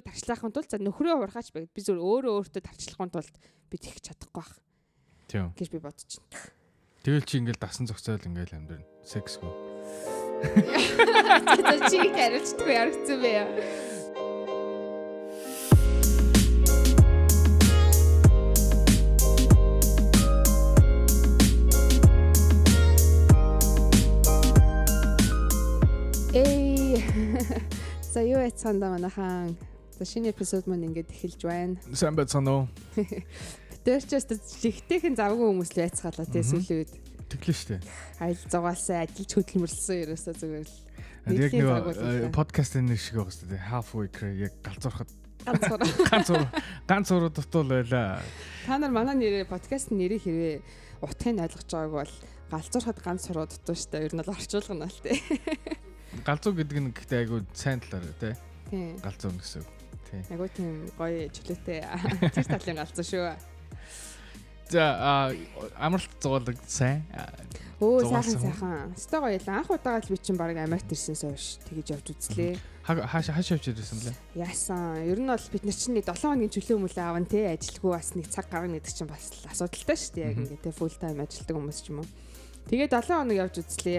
нөхрийгөө тарчлахын тулд за нөхрөө урахаач байгаад би зөв өөрөө өөртөө тарчлахын тулд би тэгэх чадахгүй байх Тийм. гэж би бодож байна. Тэгэл чи ингээл дасан зохицоол ингээл амьдрын. Секс гоо. За чи хариулцдаггүй яригдсан бэ яа. Эй. За юу яцгаанда манайхан. За шинэ эпизод маань ингээд эхэлж байна. Сайн байцгаана уу? Тэр ч өстө жигтэйхэн завгүй хүмүүс л байцгаалаа тий сүүлийн үед. Тэглэн штэ. Айл зугаалсан, ажиллаж хөдөлмөрлсөн ерөөсөө зүгээр л Яг нэг подкастын нэр шиг байгаа штэ. Halfway cray яг галзуурхад ганцхан. ганц ур ганц ур дутуул байла. Та нар манай нэрээ подкаст нэрийг хэрвээ утгыг ойлгож байгааг бол галзуурхад ганц суруу дутуу штэ. Ер нь бол орчуулга нь л тий. Галзуу гэдэг нь гэхдээ айгу сайн талаар тий. Тий. Галзуу гэсэн. үг. Тий. Айгуу тийм гоё чөлөөтэй. Тэр талын галзуу шүү. За амралт зугаалаг сайн. Өө сайхан сайхан. Өстой гоё л анх удаага л би чинь баг Америкт ирсэнээс хойш тэгэж явж үзлээ. ха- Хааш хааш явж ирсэн блэ? Яасан. Ер нь бол бид нар чинь нэг 7 хоногийн чөлөө мөлөө аавн тий ажилгүй бас нэг цаг гарна гэдэг чинь бас асуудалтай шүү дээ. Яг ингээд тий full time ажилтдаг хүмүүс ч юм уу. Тэгээд 7 хоног явж үзлээ.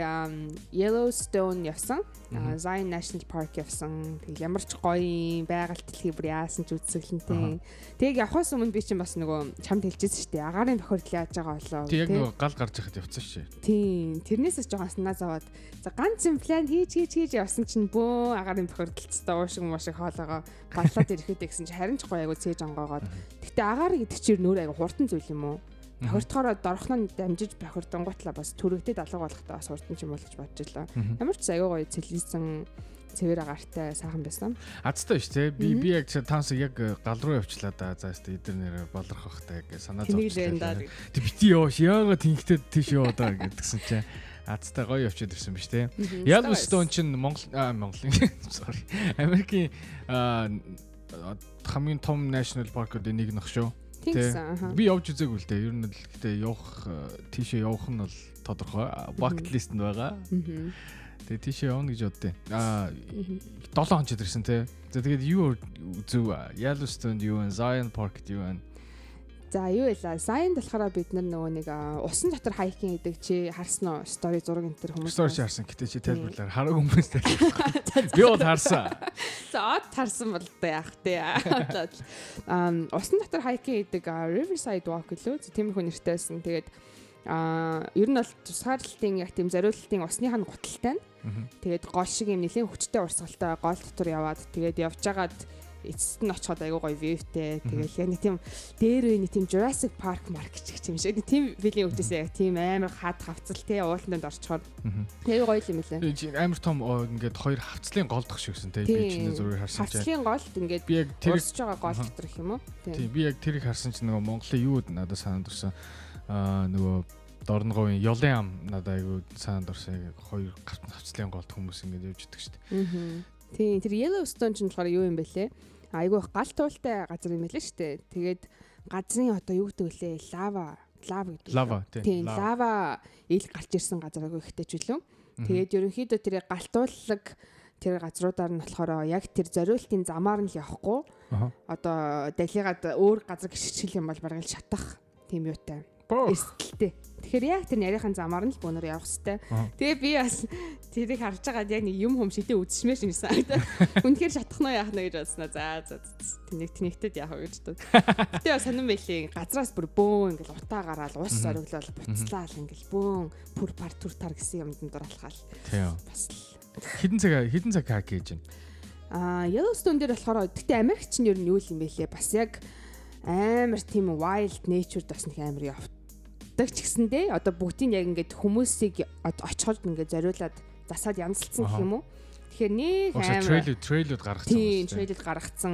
Yellowstone явсан. Zion National Park явсан. Тэг ямар ч гоё юм байгаль дэлхий бүр яасан ч үзэсгэлэнтэй. Тэг явхаас өмнө би чинь бас нөгөө чамд хэлчихсэн шүү дээ. Агарын бохирдол яаж байгаа болоо. Тий яг нэг гал гарч яхад явцсан шээ. Тийм. Тэрнээсээ жоохон санаа зовоод за ганц юм план хийж хийж хийж явсан чинь бөө агарын бохирдолцтой уушиг муушиг хоолоогоо баллаад ирэхэд гэсэн чинь харин ч гоё айгу цээж онгоогоод. Гэтэ агаар гэдэг чинь нөр айгу хурдан зүйл юм уу? Бохирдохоор дорхноо дамжиж бохирдонгуутлаа бас төрөгдөд алга болохтой бас хурдан ч юм уу гэж бодож илаа. Ямар ч айгу гоё цэлсэн цэвэр агаартай сайхан байсан. Азтай шүү те. Би би яг таанс яг гал руу явчлаа да. За өстө эдэр нэр болрох бахтай яг санаа даа. Тэг бити явааш яагаад тэнхтэй тийш яваа даа гэдгсэн чинь Азтай гоё явчихад ирсэн биз те. Yellowstone чинь Монгол Монголын sorry. Америкийн хамгийн том national park-уудын нэг нөх шүү. Тэгсэн. Би явж үзээгүй л дээ. Ер нь л гэхдээ явах э, тийшээ явах нь бол тодорхой. Bucket list нь байгаа. Тэгээ тийшээ явна гэж боддیں۔ Аа Мгм. 7 хоног ирсэн те. За тэгээд юу зүв Yellowstone юу вэ? Zion Park юу вэ? За юу вэ? Сайн болохоор бид нар нөгөө нэг усан дотор хайкинг гэдэг чи харсан уу? Стори зураг энэ төр хүмүүс. Story харсан. Гэтэ чи тайлбарлаар хараагүй хүмүүстэй. Би бол харсан. За од тарсан бол та яах те. Ам усан дотор хайкинг гэдэг Riverside Walk гэлөө. Тиймэрхүү нэртэй байсан. Тэгээд а ер нь бол тусгаарлалтын яг тийм зориулалтын гуталтай нь. Мгм. Тэгээд гол шиг юм нэлийн хүчтэй урсгалтай гол дотор яваад тэгээд явж агаад эцэст нь очиход айгуу гоё вьютэй. Тэгээд яг нэг тийм дээр үе нэг тийм Jurassic Park ч гэх юм шиг. Тийм билийн өвчөөсөө яг тийм амар хаад хавцал те ууланд орчхоор тэр гоё юм лээ. Амар том ингээд хоёр хавцлын голдох шигсэн те. Би чиний зургийг харсан чинь. Хавцлын голд ингээд Би яг тэр урсж байгаа гол дотор гэх юм уу? Тийм. би яг тэрийг харсан чинь нөгөө Монголын юу надад санаанд орсон. Аа нөгөө Дорнговын ёлын ам надад айгу санаанд орсон. Яг хоёр хавцлын голд хүмүүс ингээд явж идэг шүү дээ. Тийм тэр Yellowstone ч болохоор юу юм бэлээ? Айгуу гал туултай газар юм байлээ шүү дээ. Тэгээд газрын одоо юу гэдэг вүлээ? Лава лава гэдэг. Лава Тийм лава ил гарч ирсэн газар айгуу ихтэй ч үлээ. Тэгээд ерөнхийдөө тэр галтууллаг тэр газруудаар нь болохоор яг тэр зориултын замаар нь л явахгүй одоо далигаад өөр газар гიშгчил юм бол бараг л шатах тийм юутай. Эрсдэлтэй. Тэгэхээр яг тэр нарийнхан замаар нь л бөөнөр явах хэвээр. Тэгээ би бас тэрийг харж байгаад яг нэг юм хүм шидэ үзсмээр шинэсэн. Үнэхээр шатах нь яах нь гэж бодсноо. За за тэнийг тэнэгтэд яах вэ гэж бод. Гэтэ бас сонирн байлээ. Газраас бүр бөөн ингээл утаа гараал ус Мгм. зориглол буцлаал ингээл бөөн пүр пар түр тар гэсэн юмд дураалхаал. Тийм. Бас л Хідэн цаг хідэн цаг хак гэж байна. Аа, Yellowstone дээр болохоор гэтээ Америк чинь ер нь юу юм бэ лээ? Бас яг амар тийм wild nature бас нэг амар явдаг ч гэсэндээ одоо бүгдийг яг ингээд хүмүүсийг од- очиход ингээд зориулаад засаад янзалцсан гэх юм уу? Тэгэхээр нэг амар трейлер трейлүүд гаргацсан. тийм трейлер гаргацсан.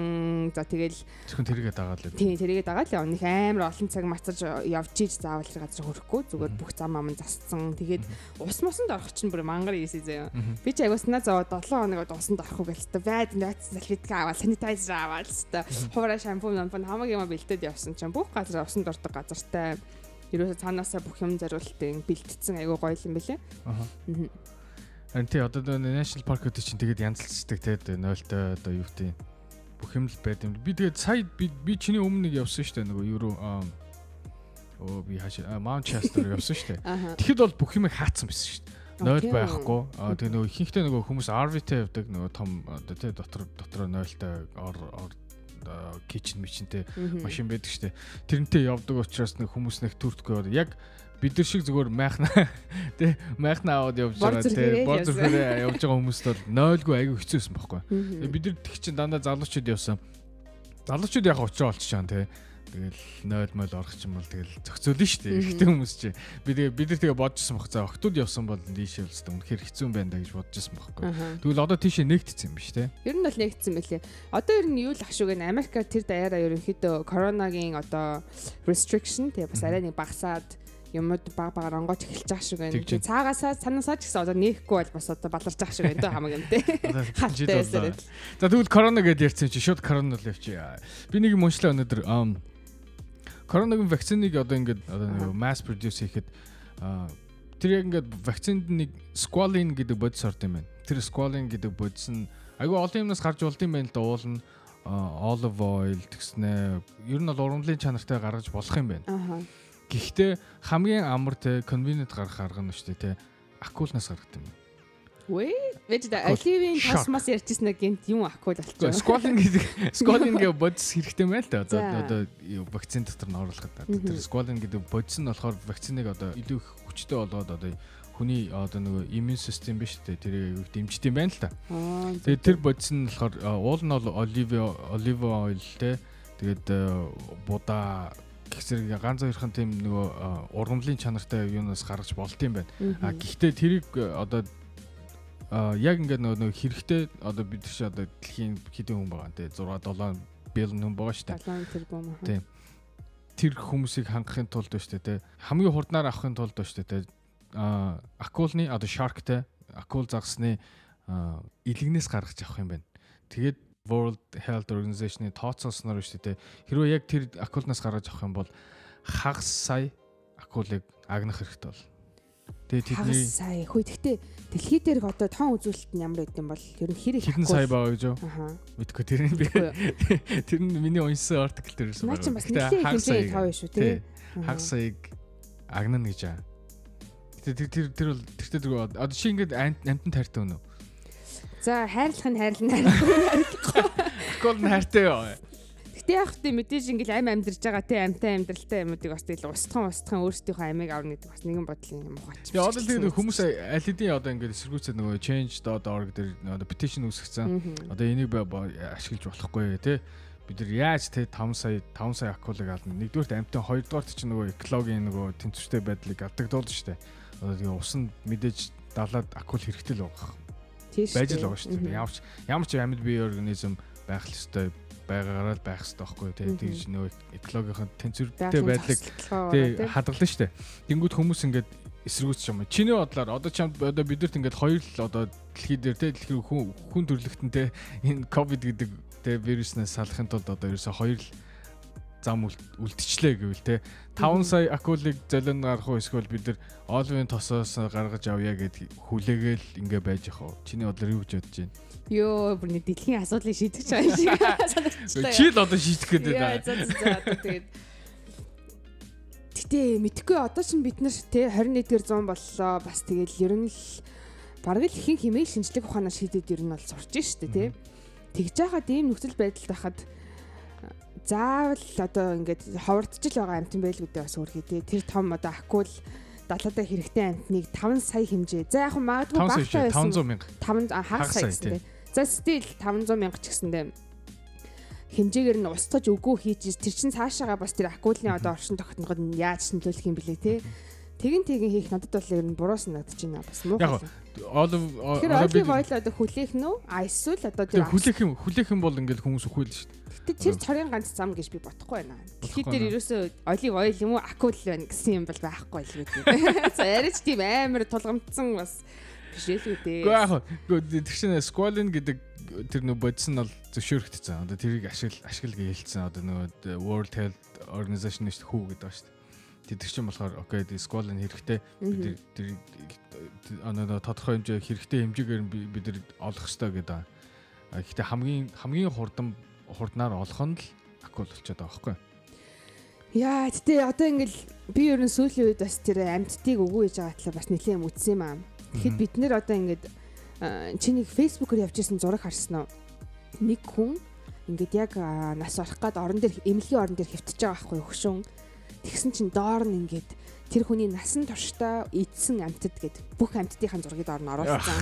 За тэгэл Зөвхөн тэргээ дагаад л. тийм тэрийгэ дагаад л нэг амар олон цаг мацаж явж иж заавал газар хөрөхгүй зүгээр бүх зам ам нь засцсан. Тэгээд ус мосонд орох чинь бүр мангар ийсэ заяа. Би ч агууснаа зовоо 7 хоног усанд орох гэлээ. Байд нот салфетка аваад санитайзер аваад хэвээр хуваараа шампунь нампун хамаг юм бэлдээд явсан чинь бүх газар усанд ордог газартай ерөөсө цаанаасаа бүх юм зориултын бэлтцсэн айгуу гоё юм бэлээ. Мгм. Харин тий одоо national park-ууд чинь тэгээд янзалцдаг те нойлтой одоо юу гэдэг бүх юм л байд юм. Би тэгээд сая би чиний өмнө нэг явсан дээ нөгөө юу оо би хаашаа Манчестер явсан дээ. Тэгэхэд бол бүх юм хаацсан байсан дээ. Нойл байхгүй. Аа тэгээ нөгөө ихэнхдээ нөгөө хүмүүс RV-тэй явдаг нөгөө том тий дотор дотор нойлтой ор ор кичен мичнтэй машин байдаг дээ. Тэрнтэй явдаг учраас нэг хүмүүс нэг төртгөө яг бид нар шиг зүгээр майхна тий майхна аваад явж байгаа тий бор зүрхээрээ явж байгаа хүмүүст бол нойлгүй аягүй хэцүүсэн байхгүй. Бид нар тэг чин дандаа залуучууд явсан. Залуучууд яг очроо олчихсан тий Тэгэл нойл мойл орох юм бол тэгэл зохицуулна шүү дээ. Ихтэй хүмүүс чи би тэгээ бид нар тэгээ бодчихсон баг. За охтууд явсан бол тийшээ үлсдэг. Үнэхээр хэцүү байна да гэж бодчихсон байхгүй. Тэгвэл одоо тийшээ нэгтцсэн юм биш те. Ер нь бол нэгтцсэн мөлий. Одоо ер нь юу л ашиг гэн Америка тэр даяараа ерөнхийдөө коронагийн одоо restriction тэгээ бас арай нэг багасаад юмуд баг багаар онгойч эхэлж байгаа шиг байна. Тэгээ цаагаасаа санаасаа ч гэсэн одоо нээхгүй бол бас одоо баларч байгаа шиг байна даа хамаг юм те. Халтайсаар. За тэгвэл корона гэдээ ярьсан чи шууд корона л явчих. Би нэг юм уншлаа өнөөдөр Коронагийн вакциныг одоо ингээд одоо нэг mass produce хийхэд тэр яг ингээд вакцинд нэг squalene гэдэг бодис орд юм байна. Тэр squalene гэдэг бодис нь айгүй олон юмнаас гарч болд юм байна л да уул нь olive oil тэгснэ ер нь бол ургамлын чанартай гаргаж болох юм байна. Гэхдээ хамгийн амар те convenient гарах арга нь шүү дээ те акулнаас гаргадаг юм. Вэ? Вэж да оливын космос ярьжсэн гэнт юм акул болчихоо. Сколин гэдэг сколин гэ бодис хэрэгтэй мэн л да. Одоо одоо вакцин дотор нь оруулахад. Тэр сколин гэдэг бодис нь болохоор вакциныг одоо илүү хүчтэй болгоод одоо хүний одоо нөгөө иммун систем биш үү тэрийг дэмждэг юм байна л та. Тэгээд тэр бодис нь болохоор уул нь бол оливи оливи ойл те тэгээд будаа гэсэр ганц хоёрхан тийм нөгөө ургамлын чанартай юунаас гаргаж болд юм байна. А гэхдээ тэрийг одоо яг ингээд нөгөө нөгөө хэрэгтэй одоо бид чи одоо дэлхийн хэдэн хүн байгаа те 6 7 бэлэн хүн байгаа шүү дээ. 7 тэрбум аа. Тийм. Тэр хүмүүсийг хангахын тулд ба шүү дээ те. Хамгийн хурднаар авахын тулд ба шүү дээ те. А акулны одоо sharkтэй акул загсны илэгнээс гаргаж авах юм байна. Тэгээд World Health Organization-ы тооцоосноор шүү дээ. Хэрвээ яг тэр акулнаас гаргаж авах юм бол хагас сая акулыг агнах хэрэгтэй бол Тэгээ тэдний сая хөө тэгтээ дэлхий дээрх одоо тоон үзүүлэлт нь ямар байд юм бол ер нь хэрэг хэдэн сая байгаа гэж юу? Мэдгүй тэр нь би тэр нь миний уншсан артикл дээрээс байгаа. Наа чи бас нэлийн хэмжээ тав шүү тий. Хаг саяг агнана гэж аа. Тэр тэр тэр бол тэртээ тэр одоо чи ингээд амтан тартай өнөө. За хайрлах нь хайрлна. Гол нь хайртай юу? Гэтэ яг хөтэ мэдээж ингээл ам амьдарч байгаа те амтай амьдралтай юмнуудыг бас тэгэл устхан устхан өөрсдийнхөө амийг авна гэдэг бас нэгэн бодлын юм ухаач. Тэгээ одоо тэгээд хүмүүс аль хэдийн одоо ингээд эсэргүүцээ нөгөө change.org дээр одоо petition үүсгэсэн. Одоо энийг ашиглаж болохгүй те бид нар яаж те 5 сая 5 сая акулыг ална. Нэгдүгürt амттай хоёрдугаарт чинь нөгөө экологийн нөгөө тэнцвэртэй байдлыг алдагдуулна шүү дээ. Одоо тэгээ усан мэдээж далаад акул хэрэгтэй л байгаа. Байж л байгаа дээ. Ямар ч ямар ч амьд бие организм байх л ёстой байгаагаараа л байх хэрэгтэй байхгүй тий тэгж нөө экологийн тэнцвэртэй байдлыг тий хадгална штэ. Тэнгүүд хүмүүс ингээд эсэргүүцч юм. Чиний бодлоор одоо чамд одоо бидэрт ингээд хоёр л одоо дэлхий дээр тий дэлхийн хүн хүн төрлөختөнтэй энэ ковид гэдэг тий вируснаас салахын тулд одоо ерөөсө хоёр л зам үлдчихлээ гэвэл те 5 сая акулыг золион гарах уу эсвэл бид нар олвын тосоос гаргаж авъя гэд хүлээгээл ингээ байж яах вэ? Чиний бодлоор юу гэж бодож байна? Йоо, бүр нэг дэлхийн асуудлыг шийдэж байгаа юм шиг санагдчихлаа. Чи л одоо шийдэх гээд байна. За за за тэгээд Гэтэ мэдхгүй одоо ч бид нар те 21-р зуун боллоо. Бас тэгээд ер нь л бараг л ихэнх хэмээл шинжлэх ухаанаар шийдэд ер нь бол сурч штэ те. Тэгж яхад ийм нөхцөл байдалд байхад заавал одоо ингээд ховордож л байгаа амтан байлгүй дээ бас өөрхий те. Тэр том одоо акул далаадаа хэрэгтэй амтныг 5 сая хэмжээ. За яг магадгүй багтаа байсан. 500 мянга. 5 хагас сая те. За стил 500 мянга ч гэсэндээ хэмжээгээр нь устгаж өгөө хийж тэр чин цаашаага бас тэр акулын одоо оршин тогтноход нь яаж нөлөөлөх юм бэлээ те. Тэгин тэгин хийх надад бол ер нь буруу санагдаж байна бас муу. Яг олив олив ойл одоо хүлээх нь үү? А эсвэл одоо тэр хүлээх юм хүлээх юм бол ингээл хүмүүс өхөөл шүү дээ. Тэр цорын ганц зам гэж би бодохгүй байна. Тэгэхэд тэр ерөөсөө олив ойл юм уу акул байна гэсэн юм бол байхгүй л үү. За яриач тийм амар тулгамдсан бас биш л үү дээ. Гэхдээ яг тэр чинь Squalene гэдэг тэр нөө бодсон бол зөвшөөрөгдсөн. Одоо тэрийг ашигла ашиглаг хэлсэн. Одоо нөгөө World Health Organization-ийн хүү гэдэг ба шүү дээ. Тэр чинь болохоор окей Squalene хэрэгтэй. Бид тэр одоо тодорхой хэмжээ хэрэгтэй хэмжээгээр бид нар олох хэрэгтэй гэдэг. Гэхдээ хамгийн хамгийн хурдан хурднаар олох нь л акул болчиход байгаа байхгүй. Яа, гэтээ одоо ингээл би ер нь сүүлийн үед бас тэр амьдтыг үгүй гэж байгаа талаар бас нэлээд үтсэн юм аа. Тэгэхэд бид нэр одоо ингээд чиний фэйсбүүкээр явж исэн зураг харсан уу? Нэг хүн ингээд яг нас орох гад орон дээр эмнэлгийн орон дээр хөвтөж байгаа байхгүй хөшүүн. Тэгсэн чинь доор нь ингээд тэр хүний насан туршдаа эдсэн амьтад гэд бүх амьтдынхаа зургийг доор нь оруулсан.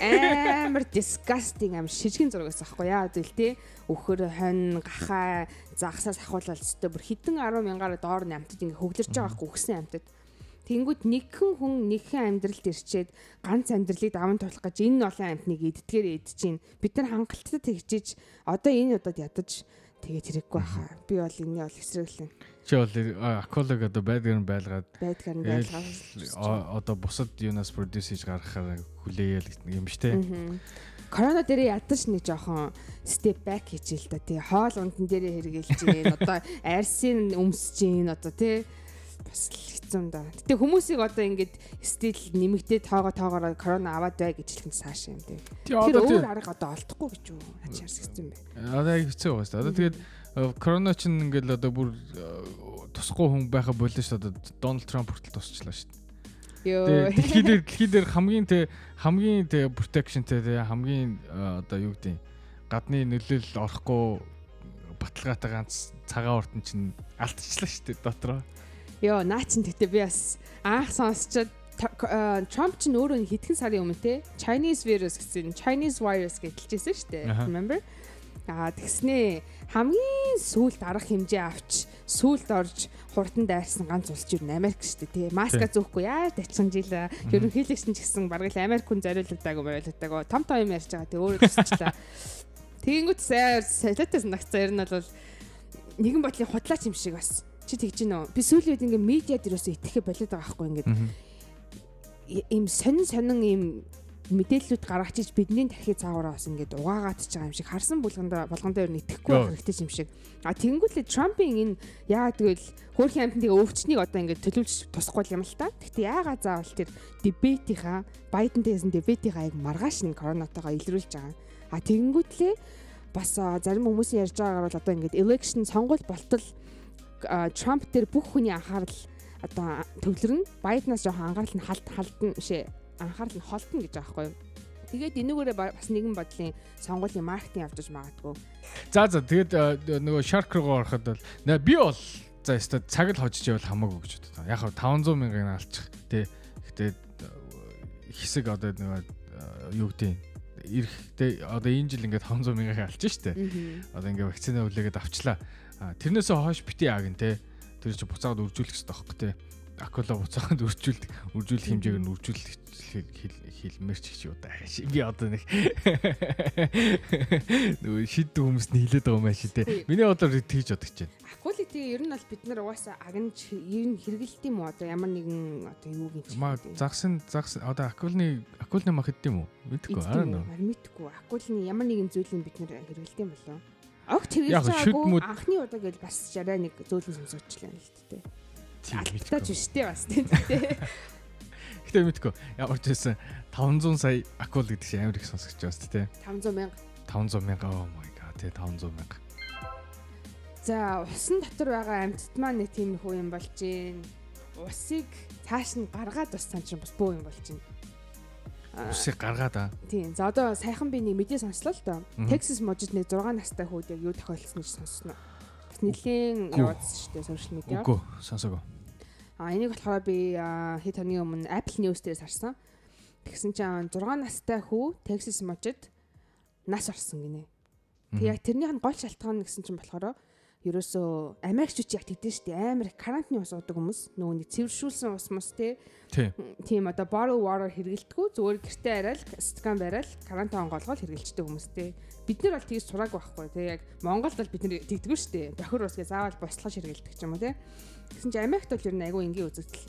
Амар disgusting амар шижгэн зураг байсан байхгүй яа зүйл те. Өхөр хонь гахаа загсаас ахуулаад өстө бүр хідэн 10 мянгаар доор нь амьтад ингээ хөглөрж байгаа байхгүй өгсөн амьтад. Тэнгүүд нэгхэн хүн нэгхэн амьдралд ирчээд ганц амьдралыг даван туулах гэж энэ олон амьтныг иддгээр идэж чинь бид нар хангалттай тэгжиж одоо энэ удаад ядаж тэгээд хэрэггүй байхаа. Би бол энэ бол эсрэглэн. Чи бол аколог одоо байдгаар нь байлгаад байдгаар нь байлгаад одоо бусад юунаас продюс хийж гаргахаар хүлээгээл юм шүү дээ. Корона дээр ядаж нэг жоохон step back хийж л да тий. Хоол унтан дээр хэрэгэлж гин одоо арсын өмсөж гин одоо тий бас л хэцүү да. Гэтэ хүмүүсийг одоо ингээд стил нэмэгдээ тоогоо тоогоороо корона аваад бай гэж хэлэх нь цааш юм тий. Тэр өөр арга одоо олдохгүй гэж юу ачаар хэцүү юм бэ. Одоо хэцүү байгаа шүү. Одоо тэгээд э, корона ч ингээл одоо бүр э, тусахгүй хүн байха болоо шүү дээ. Дональд Трамп хүртэл тусчлаа шүү. Йоо. Дэлхий дээр дэлхий дээр хамгийн тэ хамгийн тэ protectionтэй тэ хамгийн э, одоо юу гэдэг гадны нөлөөлөл орохгүй баталгаатай ганц цагаан уртан чинь алдчихлаа шүү дээ дотроо. Йоо, наа чин тэгтээ би бас анх сонсчод Trump ч өөрөө хэдхэн сарын өмнө те Chinese virus гэсэн Chinese virus гэж хэлжсэн шүү дээ. Remember? Аа тэгснээ хамгийн сүүлд арга хэмжээ авч сүүлд орж хурдан дайрсан ганц улс юу Америк шүү дээ тий. Маска зөөхгүй яа дайчин жил ерөнхийлөгч нь ч гэсэн бараг л Америк хүн зориулагдаагүй байлагдаг. Том том юм ярьж байгаа тий өөрөө тусчлаа. Тэгэнгүүт сайн солиотой санагцсан ер нь бол нэгэн бодлын худлаач юм шиг бас Чи тэгж гинөө. Би сүүлийн үед ингээ медиад юусоо итгэхэ болоод байгаа байхгүй ингээд. Им сонин сонин им мэдээллүүд гаргаж иж бидний тархи цаагаараа бас ингээд угаагаад ч байгаа юм шиг харсан булганда болгондоо ер нь итгэхгүй байх хэрэгтэй юм шиг. А тэнгуүлээ Трампын энэ яагаад гэвэл хөөрхийн амьтныг өвчнийг одоо ингээд төлөвлөж тусахгүй юм л та. Гэхдээ яагаад заавал тэр дебетийнхаа Байдентэй гэсэн дебетийнхаа яг маргааш нь коронавитойгоо илрүүлж байгаа. А тэнгуүтлээ бас зарим хүмүүсийн ярьж байгаагаар бол одоо ингээд election сонгуул болтол Трамп дээр бүх хүний анхаарал одоо төвлөрнө. Байднаас жоохон анхаарал нь халд халдна бишээ. Анхаарал нь холдно гэж байгаа байхгүй юу? Тэгээд энүүгээрээ бас нэгэн бодлын сонгуулийн маркетинг явуулж магадгүй. За за тэгээд нөгөө Shark руу ороход бол би бол за өстө цаг л хожиж явал хамаагүй гэж боддог. Яг хав 500 мянган алчих тий. Гэхдээ хэсэг одоо нөгөө юу гэдэг эрэхтэй одоо энэ жил ингээд 500 мянгаыг алчих штэ. Одоо ингээд вакцины хүлээгээд авчлаа. Тэрнээсээ хойш бити яг нь те тэр чи буцаагаад үржүүлэх хэрэгтэй байхгүй те. Акула буцаагаад үржүүлдэг үржүүлэх хэмжээг нь үржүүлэх хэлмээр ч гэж удаа. Би одоо нэг нөгөө шид хүмүүс нь хилээд байгаа юм аа ши те. Миний бодлоор тэгж бодож байна. Акули тий ер нь бол бид нар угаасаа агнж ер нь хэрэгэлт юм уу одоо ямар нэгэн одоо юу гэж Маа загсын загс одоо акулны акулны мах хэддэм үү? Мэдхгүй аа нөө. Мэдхгүй. Акулны ямар нэгэн зүйлийг бид нар хэрэгэлт юм болоо. Огт хэрэгж байгаагүй анхны удаа гэж бас жараа нэг зөөлөн сонсогчлаа л тээ. Алдаж штэ бас тийм тээ. Гэтэ мэдгүй. Ямар ч байсан 500 сая акул гэдэг чинь амар их сонсогч байна тээ. 500 мянга. 500 мянга oh my god тээ 500 мянга. За усан дотор байгаа амьтд маань нэг тийм хүү юм болж гин. Усыг цааш нь гаргаад бас цаан чинь бас бөө юм болж гин. Усыг гаргаад аа. Тийм. За одоо сайхан би нэг мэдээ сонслоо л доо. Texas мужид нэг 6 настай хүүд яг юу тохиолдсон гэж сонсноо. Бас нэлийн яваадсан шүү дээ сошиал медиа. Үгүй, сонсоогүй. А энийг болохоор би хэд хоногийн өмнө Apple News дээрээс харсан. Тэгсэн чинь 6 настай хүү Texas мужид нас орсон гинэ. Тэг яг тэрнийх нь гол шалтгаан гэсэн чинь болохоор ерөөсөө Америкчууд яг тэгдэж штэ. Амар карантины ус уудаг хүмүүс. Нөгөө нэг цэвэршүүлсэн ус мус те. Тийм одоо bottle water хэргэлдэггүй зүгээр гэртээ арайл стакан барайл карантин онгоолгол хэргэлждэг хүмүүстэй бид нар бол тэгж сураагүй байхгүй. Те яг Монголд бол бид нар тэгдэггүй штэ. Бохир ус гээ заавал бослож хэргэлдэг ч юм уу те. Гэсэн чи Америкт бол ер нь айгүй энгийн үзэгдэл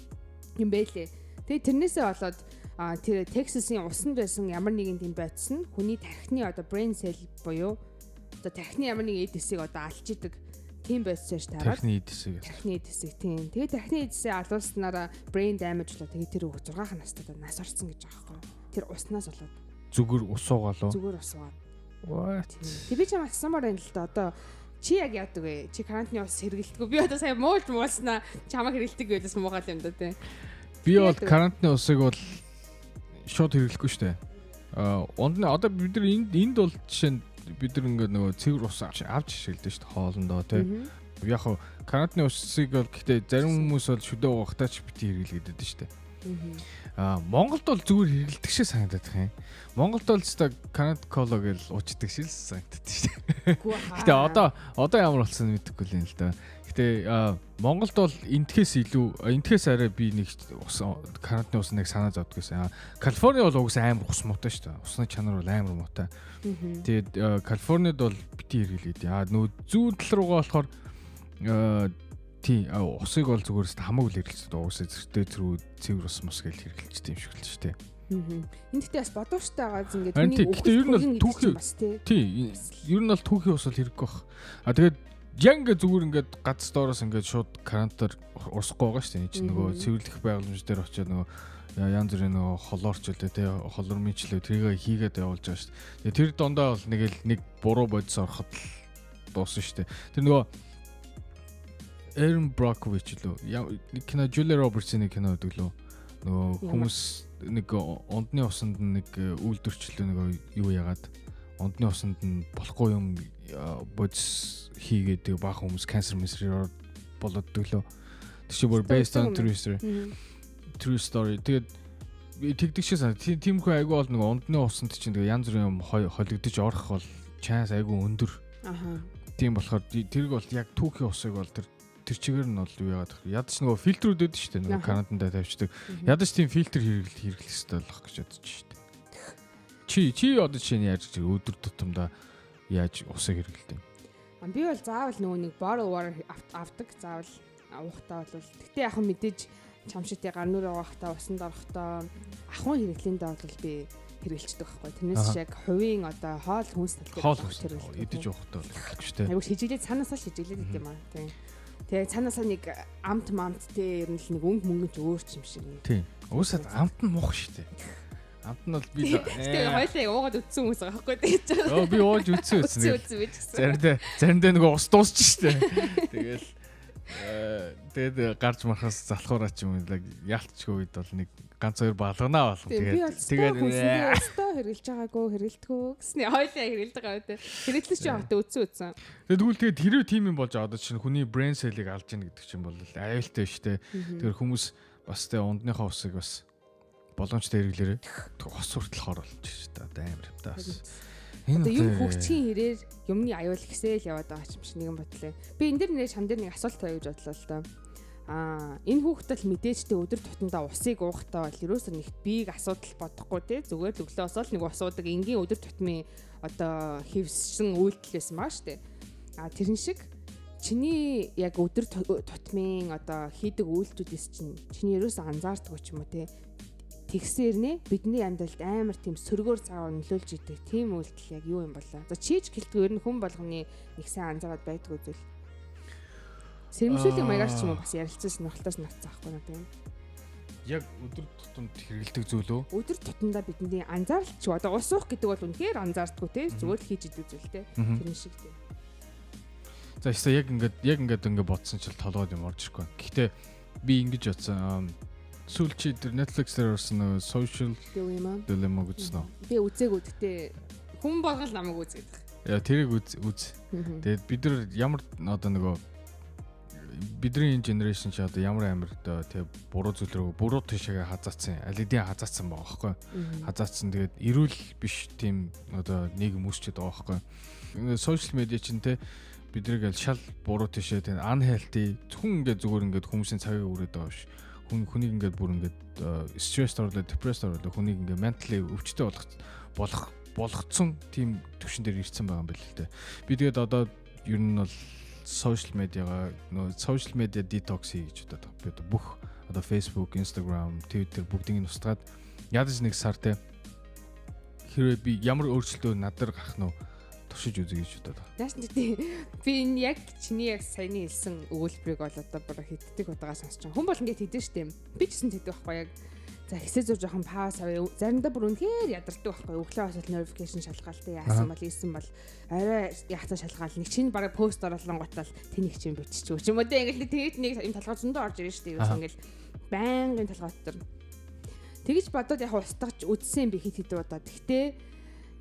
юм байлээ. Тэгээ тэрнээсээ болоод а тэр Texas-ийн усанд байсан ямар нэгэн тийм бодис нь хүний тархины одоо brain cell буюу одоо тархины ямар нэгэн эд эсийг одоо алж идэг тийм байцааш тараад тархины эд хэсэг тархины эд хэсэг тийм тэгээ тархины эд хэсэг алуулснараа brain damage болоо тэгээ тэр хүүхд 6 настай нас орсон гэж байгаа байхгүй тэр уснаас болоод зүгээр ус уугаалуу зүгээр ус уугаад What? Тэг би чамаас асуумаар байна л да. Одоо чи яг яадаг вэ? Чи карантины ус хэрэгэлдэг үү? Би одоо сая муулж муулснаа чамаа хэрэгэлдэг байлаас муухай юм да тий. Би бол карантины усыг бол шууд хэрэглэхгүй шүү дээ. Аа унд одоо бид нар энд энд бол жишээ нь бид нар ингээд нөгөө цэвэр ус авч шилдэг шүү дээ хоолндоо тий. Яг хуу карантины усыг бол гэхдээ зарим хүмүүс бол шүдэ уугахтаа ч бити хэрэглэдэг дээ шүү дээ. Монголд бол зүгээр хэрэглэдэг шиг санагдаад байна. Монголд бол ч Канад кола гэж уучдаг шиг санагдаад шүү дээ. Гэтэ одоо одоо ямар болсон мэдэхгүй л юм л да. Гэтэ Монголд бол энтхээс илүү энтхээс арай би нэг ус Канадны ус нэг санаа. Аа, Калифорни бол угсаа амар ус муутай шүү дээ. Усны чанар бол амар муутай. Тэгээд Калифорнид бол бити хэрэглээд. Аа нөө зүүн тал руугаа болохоор тий усыг бол зүгээр л хамаагүй л хэрэглэдэг. Уусаа зэрэгтэй зэрүү цэвэр ус мус гэж хэрэглэжтэй юм шиг л шүү дээ. Энд тэгтээ бас бодоочтой байгаа зингээ Харин тий, гэтээ ер нь бол түүхий- тий. Тий, ер нь бол түүхийн ус бол хэрэггүй бах. Аа тэгээд яг ингээ зүгээр ингээд гац доороос ингээд шууд карантаар урсахгүй байгаа шүү дээ. Энд чинь нөгөө цэвэрлэх байгууламж дээр очиод нөгөө янз бүрийн нөгөө холоорч үлээ тий холормичлөө тэрийг хийгээд явуулж байгаа шүү дээ. Тэр дондоо бол нэг л нэг буруу бодис ороход л дуусна шүү дээ. Тэр нөгөө Эрен Брокович лөө нэг кино Julia Roberts-ийн нэг кино гэдэг лөө нөгөө хүмүүс нэг ондны усанд нэг үйлдвэрчлээ нөгөө юу яагаад ондны усанд нь болохгүй юм а, бодис хийгээд тэг баах хүмүүс cancer мэсрээр болоод төглөө. Тэр чи бүр based on true story. True story. Тэгээд тэгдэг шиг санаа. Тиймэрхүү айгүй бол нэг ондны усанд чинь тэгээ янз бүрийн юм холигдож орох бол chance айгүй өндөр. Аха. Тийм болохоор тэрг бол яг түүхийн усыг бол тэр тэр чигээр нь бол юу яагаад вэ? Ядаж нөгөө фильтрүүд өгдөө шүү дээ. Нөгөө Аха. Канаданд тавьчихдаг. Ядаж тийм фильтр хэрэглэл хэрэглэх хэрэгтэй болох гэж бодож шүү дээ. Чи чи одоо чинь яаж чи өдөр тутамдаа яаж усыг хэрэглэдэг? Би бол заавал нөгөө нэг ав- авдаг заавал уухтаа бол гэтээ яг мэдээж чам шиг тий гар нүрээ уухтаа усанд орохдоо ахуйн хэрэглээндээ бол би хэрэгэлцдэг байхгүй. Тэрнээс ч яг хувийн одоо хоол хүнс талтай Хоол ус хэрэглэдэг. идэж явахдаа бол хэрэглэх шүү дээ. Айгу шижиглээд цаанаасаа шижиглээд Мгм. идэв юм аа тий. Тэгээ цаанаасаа нэг амт мамт тий ер нь л нэг өнгө мөнгөч өөр ч юм шиг. Тийм. Уусаад амт нь мух шүү дээ. Амт нь бол би Тэгээ ээ. хоёлаа уугаад үтсэн хүмүүс байгаа байхгүй байгаа. Оо би ууж үтсэн Үтсэн. Заримдаа заримдаа нөгөө ус дуусч шүү дээ. Тэгэл тэгээд гарч мархаас залхуураа ч юм уу яалтчгүй үед бол нэг ганц хоёр балганаа болгон Тийм би бол тэгээд тэгээд өстөө хэрэгжилж байгаагүй хэрэгэлтгүү гэсний хоёлаа хэрэгэлж байгаа үү. Хэрэглэж чи явахдаа үтсэн үтсэн. Тэгээд тэгвэл тэгээд хэрвээ тим юм болж одоо чинь хүний brain cell-ыг алж яах гэдэг чинь бол аюултай шүү дээ. Тэгэхээр хүмүүс бас тэ ундныхаа усыг бас боломжтой хэрэглээрээ хос хүртэл хор болж шүү дээ. Одоо амар юм да бас. Одоо юм хөгжихийн хэрээр юмны аюул ихсэл яваад байгаа юм шиг нэгэн бодлоо. Би энэ дэр нэр шам дээр нэг асуулт тавьж бодлоо л доо. Аа энэ хүүхдэл мэдээжтэй өдөр тутамдаа усыг уухтаа бол ерөөсөө нэгт бийг асуудал бодохгүй те зүгээр л өглөө осол нэг усуудаг энгийн өдөр тутмын одоо хевссэн үйлдэл байсан маа штэ. Аа тэрэн шиг чиний яг өдөр ту- тутмын одоо хийдэг үйлдэлүүдээс чинь чиний ерөөсөө анзаардаг ч юм уу те тэгсээр нэ бидний амьдралд амар тийм сөргөөр цаавар нөлөөлж идэг тийм үйлдэл яг юу юм болоо. За чийж гэлтгүй ер нь хүн болгоны нэг сайн анзаараад байдгүй зүйл. Сэрэмжлүүлэг Аа. маягаар ч юм уу бас ярилцсан сонирхолтой санагдсан байхгүй надад юм. яг өдөр тутамд хэрэгэлдэг зүйл үү? Өдөр тутамдаа бидний анзаарч одоо ус уух гэдэг бол үнэхээр анзаардгүй те зүгээр л хийж идэг зүйл те. Тэр шиг тийм. За эсвэл яг ингээд яг ингээд ингээд бодсон чил толгойд юм орж ирэхгүй. Гэхдээ би ингэж бодсон. Сүүл чи тэр Netflix дээр орсон нөгөө social dilemma үзсэн үү? Би үзээгүй гэхдээ хүн болгол намайг үзээд. Яа тэрийг үз үз. Тэгээд бид нар ямар одоо нөгөө бидний энэ generation чи одоо ямар амир одоо тэг буруу зүйл рүү буруу тишээгээ хазаацсан. Алидийн хазаацсан байгаа байхгүй. Хазаацсан тэгээд эрүүл биш тийм одоо нийгэм үүсчихэд байгаа байхгүй. Social media чинь те бидрийг аль шал буруу тишээ тэг unhealthy зөвхөн ингээд зүгээр ингээд хүмүүсийн цагийг үрээд байгаа биш. Хүн хүнийг ингээд бүр ингээд стресс орлоо, депресс орлоо хүнийг ингээд mentally өвчтөй болгох болох болгоцсон тийм төвшин дээр ирсэн байгаа юм байна л дээ. Би тэгээд одоо ер нь бол social медиагаа нөө social media detox хий гэж бодоод. Би одоо бүх одоо Facebook, Instagram, Twitter бүгдийг нь устгаад ядаж нэг сар те хэрвээ би ямар өөрчлөлтөө надад гарах нь туршиж үзье гэж бодоод. Яаш нь тий. Би энэ яг чиний яг саяны хэлсэн өгүүлбэрийг бол одоо бүр хитдэг удаага сонсож байгаа. Хүн бол ингэж хийдэж штеп. Би ч гэсэн тэгдэг байхгүй яг. За хэсэг зур жоохон пауз авъя. Заримдаа бүр үнэхээр ядардаг байхгүй. Өглөө хосол notification шалгаалтай яасан бол ийсэн бол арай яхацаа шалгаал нэг чинь бараг пост оруулсан готал тэнийг чинь бичиж ч юм уу те ингээл тэгээд нэг юм толгой зөндөө орж ирж штэ юу ингээл байнгын толгой дотор тэгж бодоод яг устгаж үдсэн би хит хит удаа. Тэгтээ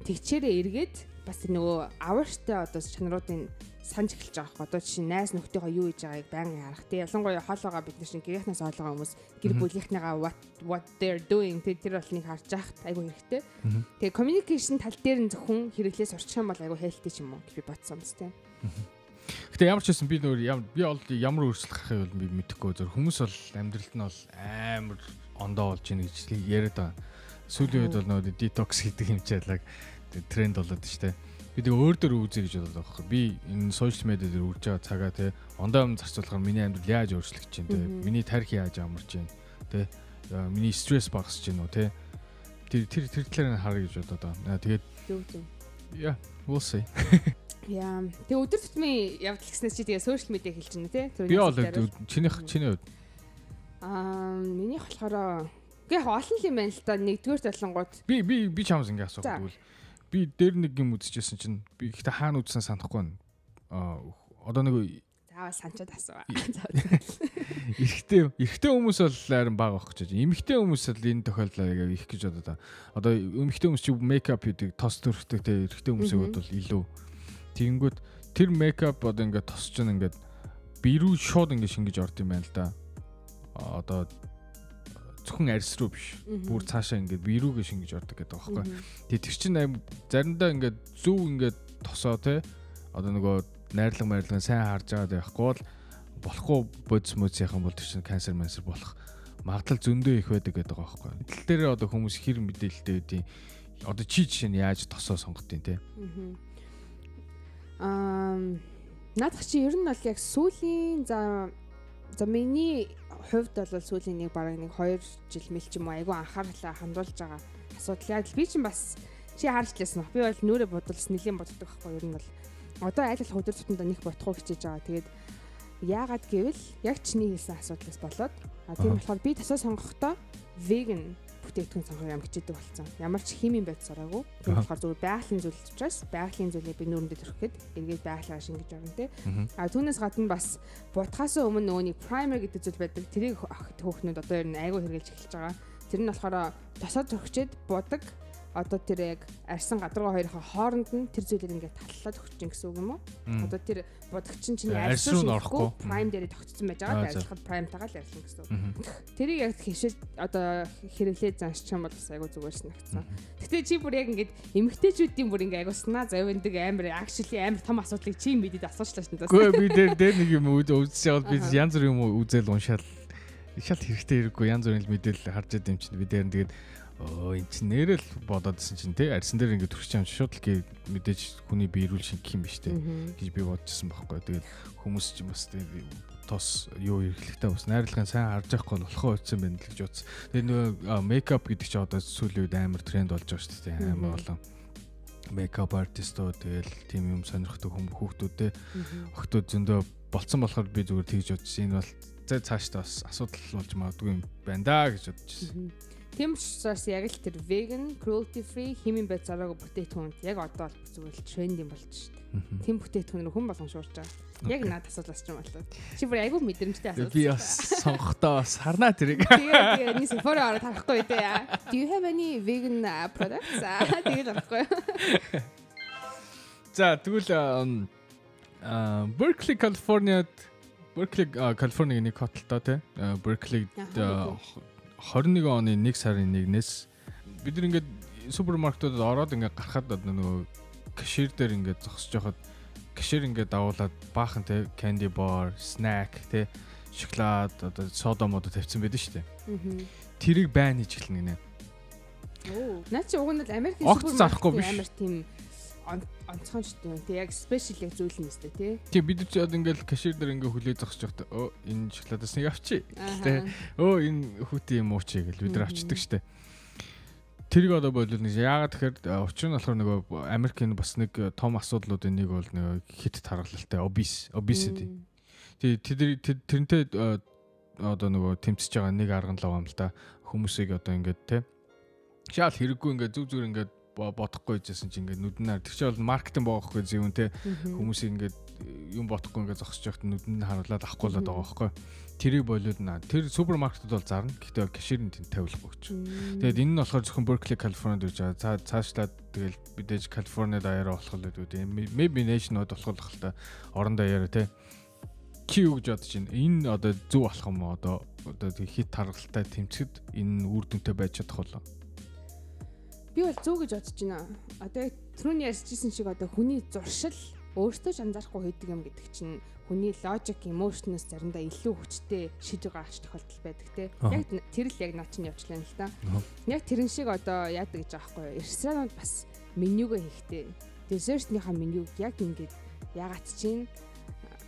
тэгчээрээ эргээд бас нөгөө аварштай одоо чанаруудын санаж эхэлж байгаа хэрэг. Одоо жишээ найз нөхдөйгөө юу хийж байгааг байнга харах. Тэг ялангуяа хоолоогоо бид нар шиг гэрийнхнээс оолгоо хүмүүс гэр бүлийнхнийгаа what what they're doing тэг тэр бол нэг харж яхад айгүй хэрэгтэй. Тэгээ communication тал дээр нь зөвхөн хэрэглээ сурчих юм бол айгүй хэлтэй ч юм уу гэж би бодсон юм тест. Гэтэ ямар ч байсан би нөр би бол ямар өөрчлөлт гарахыг бол би мэдэхгүй зөв хүмүүс бол амьдралд нь бол амар ондоо болж ийн гэж яриад байгаа. Сүүлийн үед бол нөгөө detox гэдэг чийлэг тренд болоод штэ би тэг өөр дөр үзье гэж байгаа байхгүй. Би энэ сошиал медиа дээр үрж байгаа цагаа те ондоо юм зарцуулахаар миний амьдрал яаж өөрчлөгдөж чинь те миний тарих яаж амарч чинь те миний стресс багасч чинь үү те тэр тэр тэр талаар харъя гэж бодоод байгаа. Тэгээд зөв зөв. Yeah, we'll see. Яа. Тэг өдөр тутмын явдал гэснээр чи тэгээ сошиал медиа хэлж байна те. Би бол чинийх чиний хувьд Аа, минийх болохоор гээ олон юм байна л да. Нэгдүгээр талангууд. Би би би чамс ингэ асуух тэгвэл би дээр нэг юм үзчихсэн чинь би ихтэй хаана үзсэн санахгүй байна. Аа одоо нэг заавал санчаад асуу. Эрэгтэй эрэгтэй хүмүүс бол харин бага байх гэж. Эмэгтэй хүмүүс л энэ тохиолдлоо их гэж бодоо та. Одоо эмэгтэй хүмүүс чи мейкап хийдэг, тос төрхтэй те эрэгтэй хүмүүсийн бол илүү. Тэгэнгүүт тэр мейкап одоо ингээд тосч ингээд бирүү шууд ингээд шингэж орд юм байна л да. Одоо зөвхөн арьс руу биш. Бүр цаашаа ингээд вирүүгээ шингэж ордог гэдэг байгаа байхгүй. Тэгээ тэр чинь заримдаа ингээд зөв ингээд тосоо те одоо нөгөө найрлага майрлагын сайн харж байгаа байхгүй бол болохгүй бодис мөцийнхэн бол тэр чинь канцер мансер болох магадлал зөндөө их байдаг гэдэг байгаа байхгүй. Тэл дээр одоо хүмүүс хэр мэдээлэлтэй үдийн одоо чи жишээ нь яаж тосоо сонгодیں۔ те. Аа наадах чи ер нь бол яг сүүлийн за за миний хувьд бол сүүлийн нэг бараг нэг 2 жил мэл ч юм уу айгүй анхаарлаа хандуулж байгаа асуудал. Яг л би чинь бас чи харж лээсэн. Би бол нүрэ бодолс нэлийн боддог байхгүй ер нь бол одоо айл ал өдөр тутамдаа нэг бодохоо хичээж байгаа. Тэгээд яагаад гэвэл яг чиний хэлсэн асуудлаас болоод а тийм болохоор би тасаа сонгохдоо vegan бүтээгдэхүүн сонгох юм хичээдэг болсон. Ямар ч химийн байд сураагүй. Тийм болохоор зөвхөн байгалийн зүйл учраас байгалийн зүйлээ би нүүрэндээ төрөхөд эргээд байгалаа шингэж орно те. А түүнээс гадна бас будахаас өмнө нөгөөний primer гэдэг зүйл байдаг. Тэрийг хөөхнүүд одоо ер нь айгүй хэрэгжилж эхэлж байгаа. Тэр нь болохоор тосоод төрөхчээд будаг одоо тэр яг арьсан гадаргуу хоёрын хооронд нь тэр зүйлээр ингээд таллаад өгч чинь гэсэн үг юм уу? Одоо тэр будагчин чинь арьсан руу орохгүй prime дээр тогтцсон байж байгаа. Ажиллахад prime тагаал арьсан гэсэн үг. Тэрийг яг хишэл одоо хэрэглээ заншчих юм бол айгу зүгээр санагдсан. Гэтэ чи бүр яг ингээд эмгтээчүүдийн бүр ингээд айгу санаа зовиндаг амар actually амар том асуудлыг чи мэдээд асуучлаа шин даа. Гэхдээ би дээр дээр нэг юм үзэж яваад би янз бүр юм үзэл уншаал шал хэрэгтэй хэрэггүй янз бүрийн мэдээлэл харж байд юм чинь би дээр нь тэгээд Оо эн чинь нэрэл бодоодсэн чинь те арьсан дээр ингээд төрчих юм шууд л мэдээж хүний биерүүл шингэх юм биш те гэж би бодчихсон байхгүй. Тэгээд хүмүүс ч бас тос юу эрхлэхтэй бас найрлагын сайн харж байхгүй болохоо утсан байна л гэж бодсон. Тэгээд нөгөө мейкап гэдэг чинь одоо сүүлийн үед амар тренд болж байгаа шүү дээ. Амар болон мейкап артистууд тэгэл тийм юм сонирхдаг хүмүүс хүүхдүүд те охтууд зөндөө болцсон болохоор би зүгээр тэгж бодсон. Энэ бол зэ цаашдаа бас асуудал болж магадгүй юм байна да гэж бодчихсон. Тийм учраас яг л тэр vegan, cruelty free химийн байд зараагүй бүтээтгүүнд яг одоо бол зүгээр л тренд юм болж шүү дээ. Тийм бүтээтгүүнээр хүн болгон шуурч байгаа. Яг наад асуудлаас ч юм болоо. Чи бүр айгүй мэдрэмжтэй асуудал. Би бас сонгохдоо бас харнаа тэрийг. Тэгээ тэгээ нэг Sephora ороод харахгүй дээ. Do you have any vegan products? Тэгээ л харахгүй. За тэгвэл Berkeley, California Berkeley, California нэг хотолтой тий. Berkeley 21 оны 1 сарын 1-ээс бид нар ингээд супермаркетуудад ороод ингээд гарахад нөгөө кашир дээр ингээд зогсож байхад кашир ингээд давуулаад баахан те candy bar, snack те шоколад одоо сода мод тавьсан байдаг шүү дээ. Тэрийг байн хийж эхэлнэ гинэ. Оо, наа чи уг нь л Америкийн супермаркет амар тийм онцгой шүү дээ. Тэг яг спешиал яг зүйл юм өстэй тий. Тэг бид ч одоо ингээл кашир дээр ингээ хүлээ зогсож байхдаа өө энэ шоколадаас нэг авчи. Тэ өө энэ хүүтийн юм уу чи гэл бид нар авчдаг штэ. Тэрийг одоо болов нэг яагаад тэгэхээр учир нь болохоор нөгөө Америкийн бас нэг том асуудлуудын нэг бол нөгөө хит тархалтай obese obesity. Тэг тэрнтэй одоо нөгөө тэмцэж байгаа нэг арга нь л байгаа юм л да. хүмүүсийг одоо ингээд те шал хэрэггүй ингээд зүг зүг ингээд бодохгүй байжсэн чи ингээд нүднээр тэр чинь бол маркетинг боогохгүй зөвүүн те хүмүүсийг ингээд юм бодохгүй ингээд зогсож явахт нүдэнд харуулад авахгүй л байгаа байхгүй тэрийг болоод наа тэр супермаркетууд бол зарна гэхдээ кэшерийн тэнд тавилахгүй гэж. Тэгээд энэ нь болохоор зөвхөн Berkeley, California гэж байгаа. Цаа цаашлаад тэгэл бидээж California даяараа болох л үүдээ. Maybe Nation-ууд болох л та орон даяараа те. Чи юу гэж бодож байна? Энэ одоо зөв болох юм? Одоо одоо хит таргалтай тэмцэхэд энэ үр дүнтэй байж чадах болоо. Би бол зөв гэж бодож байна. Одоо түрүүний ярьжсэн шиг одоо хүний зуршил өөртөө ч анзаарахгүй хийдэг юм гэдэг чинь хүний логик, emotionнess заримдаа илүү хүчтэй шийдвэр гаргах тохиолдол байдаг те. Яг тэр л яг наа чинь явчлаа л да. Яг тэрэн шиг одоо яадаг гэж байгаа байхгүй юу? Ресторанууд бас менюгээ хийхтэй. Dessert-ийнхаа менюг яг ингээд ягаад чинь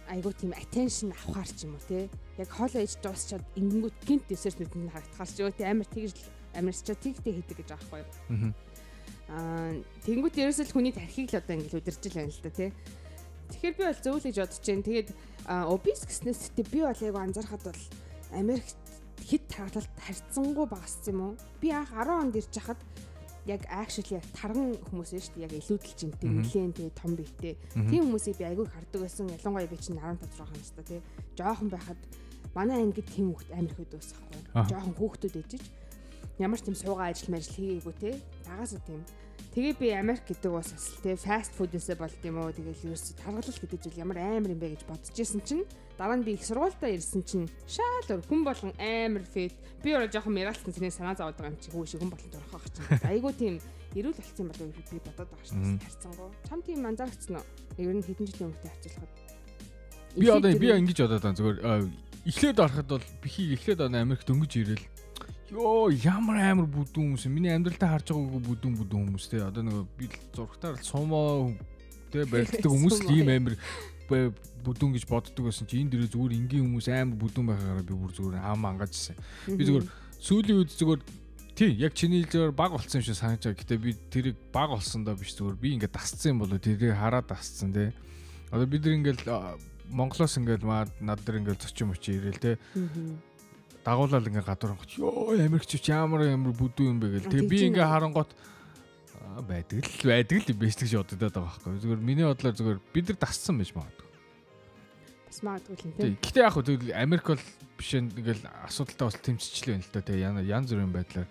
айгуу тийм attention авахар ч юм уу те. Яг хоол ээж дуусчаад ингэнгүүт гинт dessert-үүд нь харагдахаар ч те амар тэгж амарсчаа тэгтэй хийдэг гэж байгаа байхгүй юу? Аа тэнгуут ерөөсөл хүний тархийг л одоо ингэ удирж л байна л да тий. Тэгэхээр би бол зөв л гэж бодож байна. Тэгээд obese гэснээс тэ би бол яг анзаархад бол Америк хит тагалалт харьцангуй багассан юм уу? Би анх 10 онд ирж хахад яг actually яг тарган хүмүүс ээ шүү дээ. Яг илүүдэл жинтэй, нэлээд тий том биетэй. Тийм хүмүүсийг би айгүй хардаг байсан. Ялангуяа би чинь 15 6 настай тий. Жохон байхад манай ангид тийм хүүхд амир хөд өсөхгүй. Жохон хүүхдүүд ээжиж ямар ч тийм суугаа ажил мэржил хийгээгүй те. Багасаа тийм. Тэгээ би Америк гэдэг бас асал те. Фаст фудээсээ болд юм уу? Тэгэл ерөөс таргалал гэдэг зүйл ямар амар юм бэ гэж бодож исэн чинь дараа нь би их сургуультаа ирсэн чинь шаал хүн болгон амар фэт би өөрөө жоохон мэралцсан зэний санаа зовоод байгаа юм чи хөөш хүн болон дурах байх чинь. Айгуу тийм эрүүл болцсон болов би бодоод байгаа шин харцсангуу чам тийм анзаарчихсан уу? Ер нь хэдэн жилийн өмнөд харьцуулахад би одоо би ингэж бодоод байгаа. Зүгээр эхлээд ороход бол бихийг эхлээд оноо Америк дөнгөж ирэл Йоо ямар амар бүдүүн хүмүүс. Миний амьдралтаа харж байгаагүй бүдүүн бүдүүн хүмүүс те. Одоо нэг би зургатаар сумоо те барилддаг хүмүүс ийм амар бүдүүн гэж боддог байсан чи. Энэ дэрээ зүгээр энгийн хүмүүс амар бүдүүн байхаараа би бүр зүгээр хаам ангажсэн. Би зүгээр сүүлийн үед зүгээр тий яг чиний зүгээр баг болсон юм шиг санаж байгаа. Гэтэ би тэрийг баг болсон доо биш зүгээр. Би ингээд дасцсан юм болоо. Тэрийг хараад дасцсан те. Одоо бид нар ингээд Монголоос ингээд над нар ингээд зочин мөчи ирээл те дагуулаад ингээ гадуур онгоч ёо Америкч ямар ямар бүдүү юм бэ гэл. Тэгээ би ингээ харангуут байдаг л байдаг л биш гэж бодоод байгаа байхгүй. Зүгээр миний бодлоор зүгээр бид нар дассан байж магадгүй. Бас магадгүй л тийм. Гэтэ яг хөө тэгэл Америк бол биш ингээл асуудалтай бас тэмцчихлээ байна л да. Тэгээ ян зүрийн байдлаар.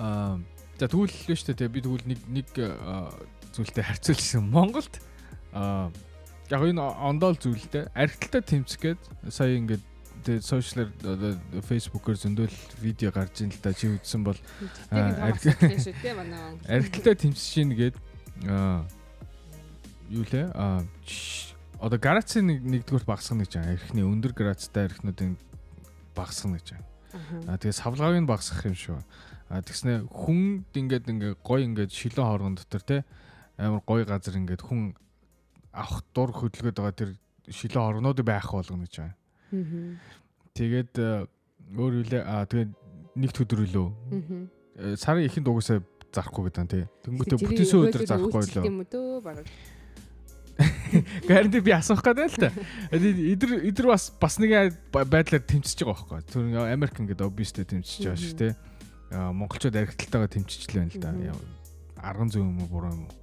Аа за тэгвэл л шүү дээ. Би тэгвэл нэг нэг зүйлтэй харьцуулсан Монголд аа яг энэ ондоол зүйлтэй архиталтай тэмцгээд сая ингээд тэгээд сошиалэр одоо фейсбүүкээр зөндөл видео гарч ин л да чи үзсэн бол архиталтай тэмцэж шин гээд юу лээ а одоо грацийн нэгдүгээр багсгах гэж байгаа. Эрхний өндөр грацтай эрхнүүдийн багсгах гэж байгаа. А тэгээ савлгааг нь багсгах юм шүү. А тэгснэ хүн ингээд ингээ гой ингээд шилэн хооргон дотор те амар гой газар ингээд хүн авах дур хөдөлгөөд байгаа тэр шилэн хооргонууд байх болгоно гэж байгаа. Тэгээд э, өөр үлээ аа тэгээд нэгд өдөр үлөө. Э, сарын ихэнд угаасаа зарахгүй гэдэг нь тий. Тэнгүүтээ бүтэнсөө өдөр зарахгүй лөө. Тийм үү баг. Гэрэнтэй би асуух гэдэг л та. Эдэр эдэр бас бас нэг байдлаар тэмцэж байгаа байхгүй. Тэр Америк ингээд обвистэй тэмцэж байгаа шүү тий. Монголчууд архитекталтайгаа тэмцэж л байна л да. Арган зүүн юм уу буруу юм уу?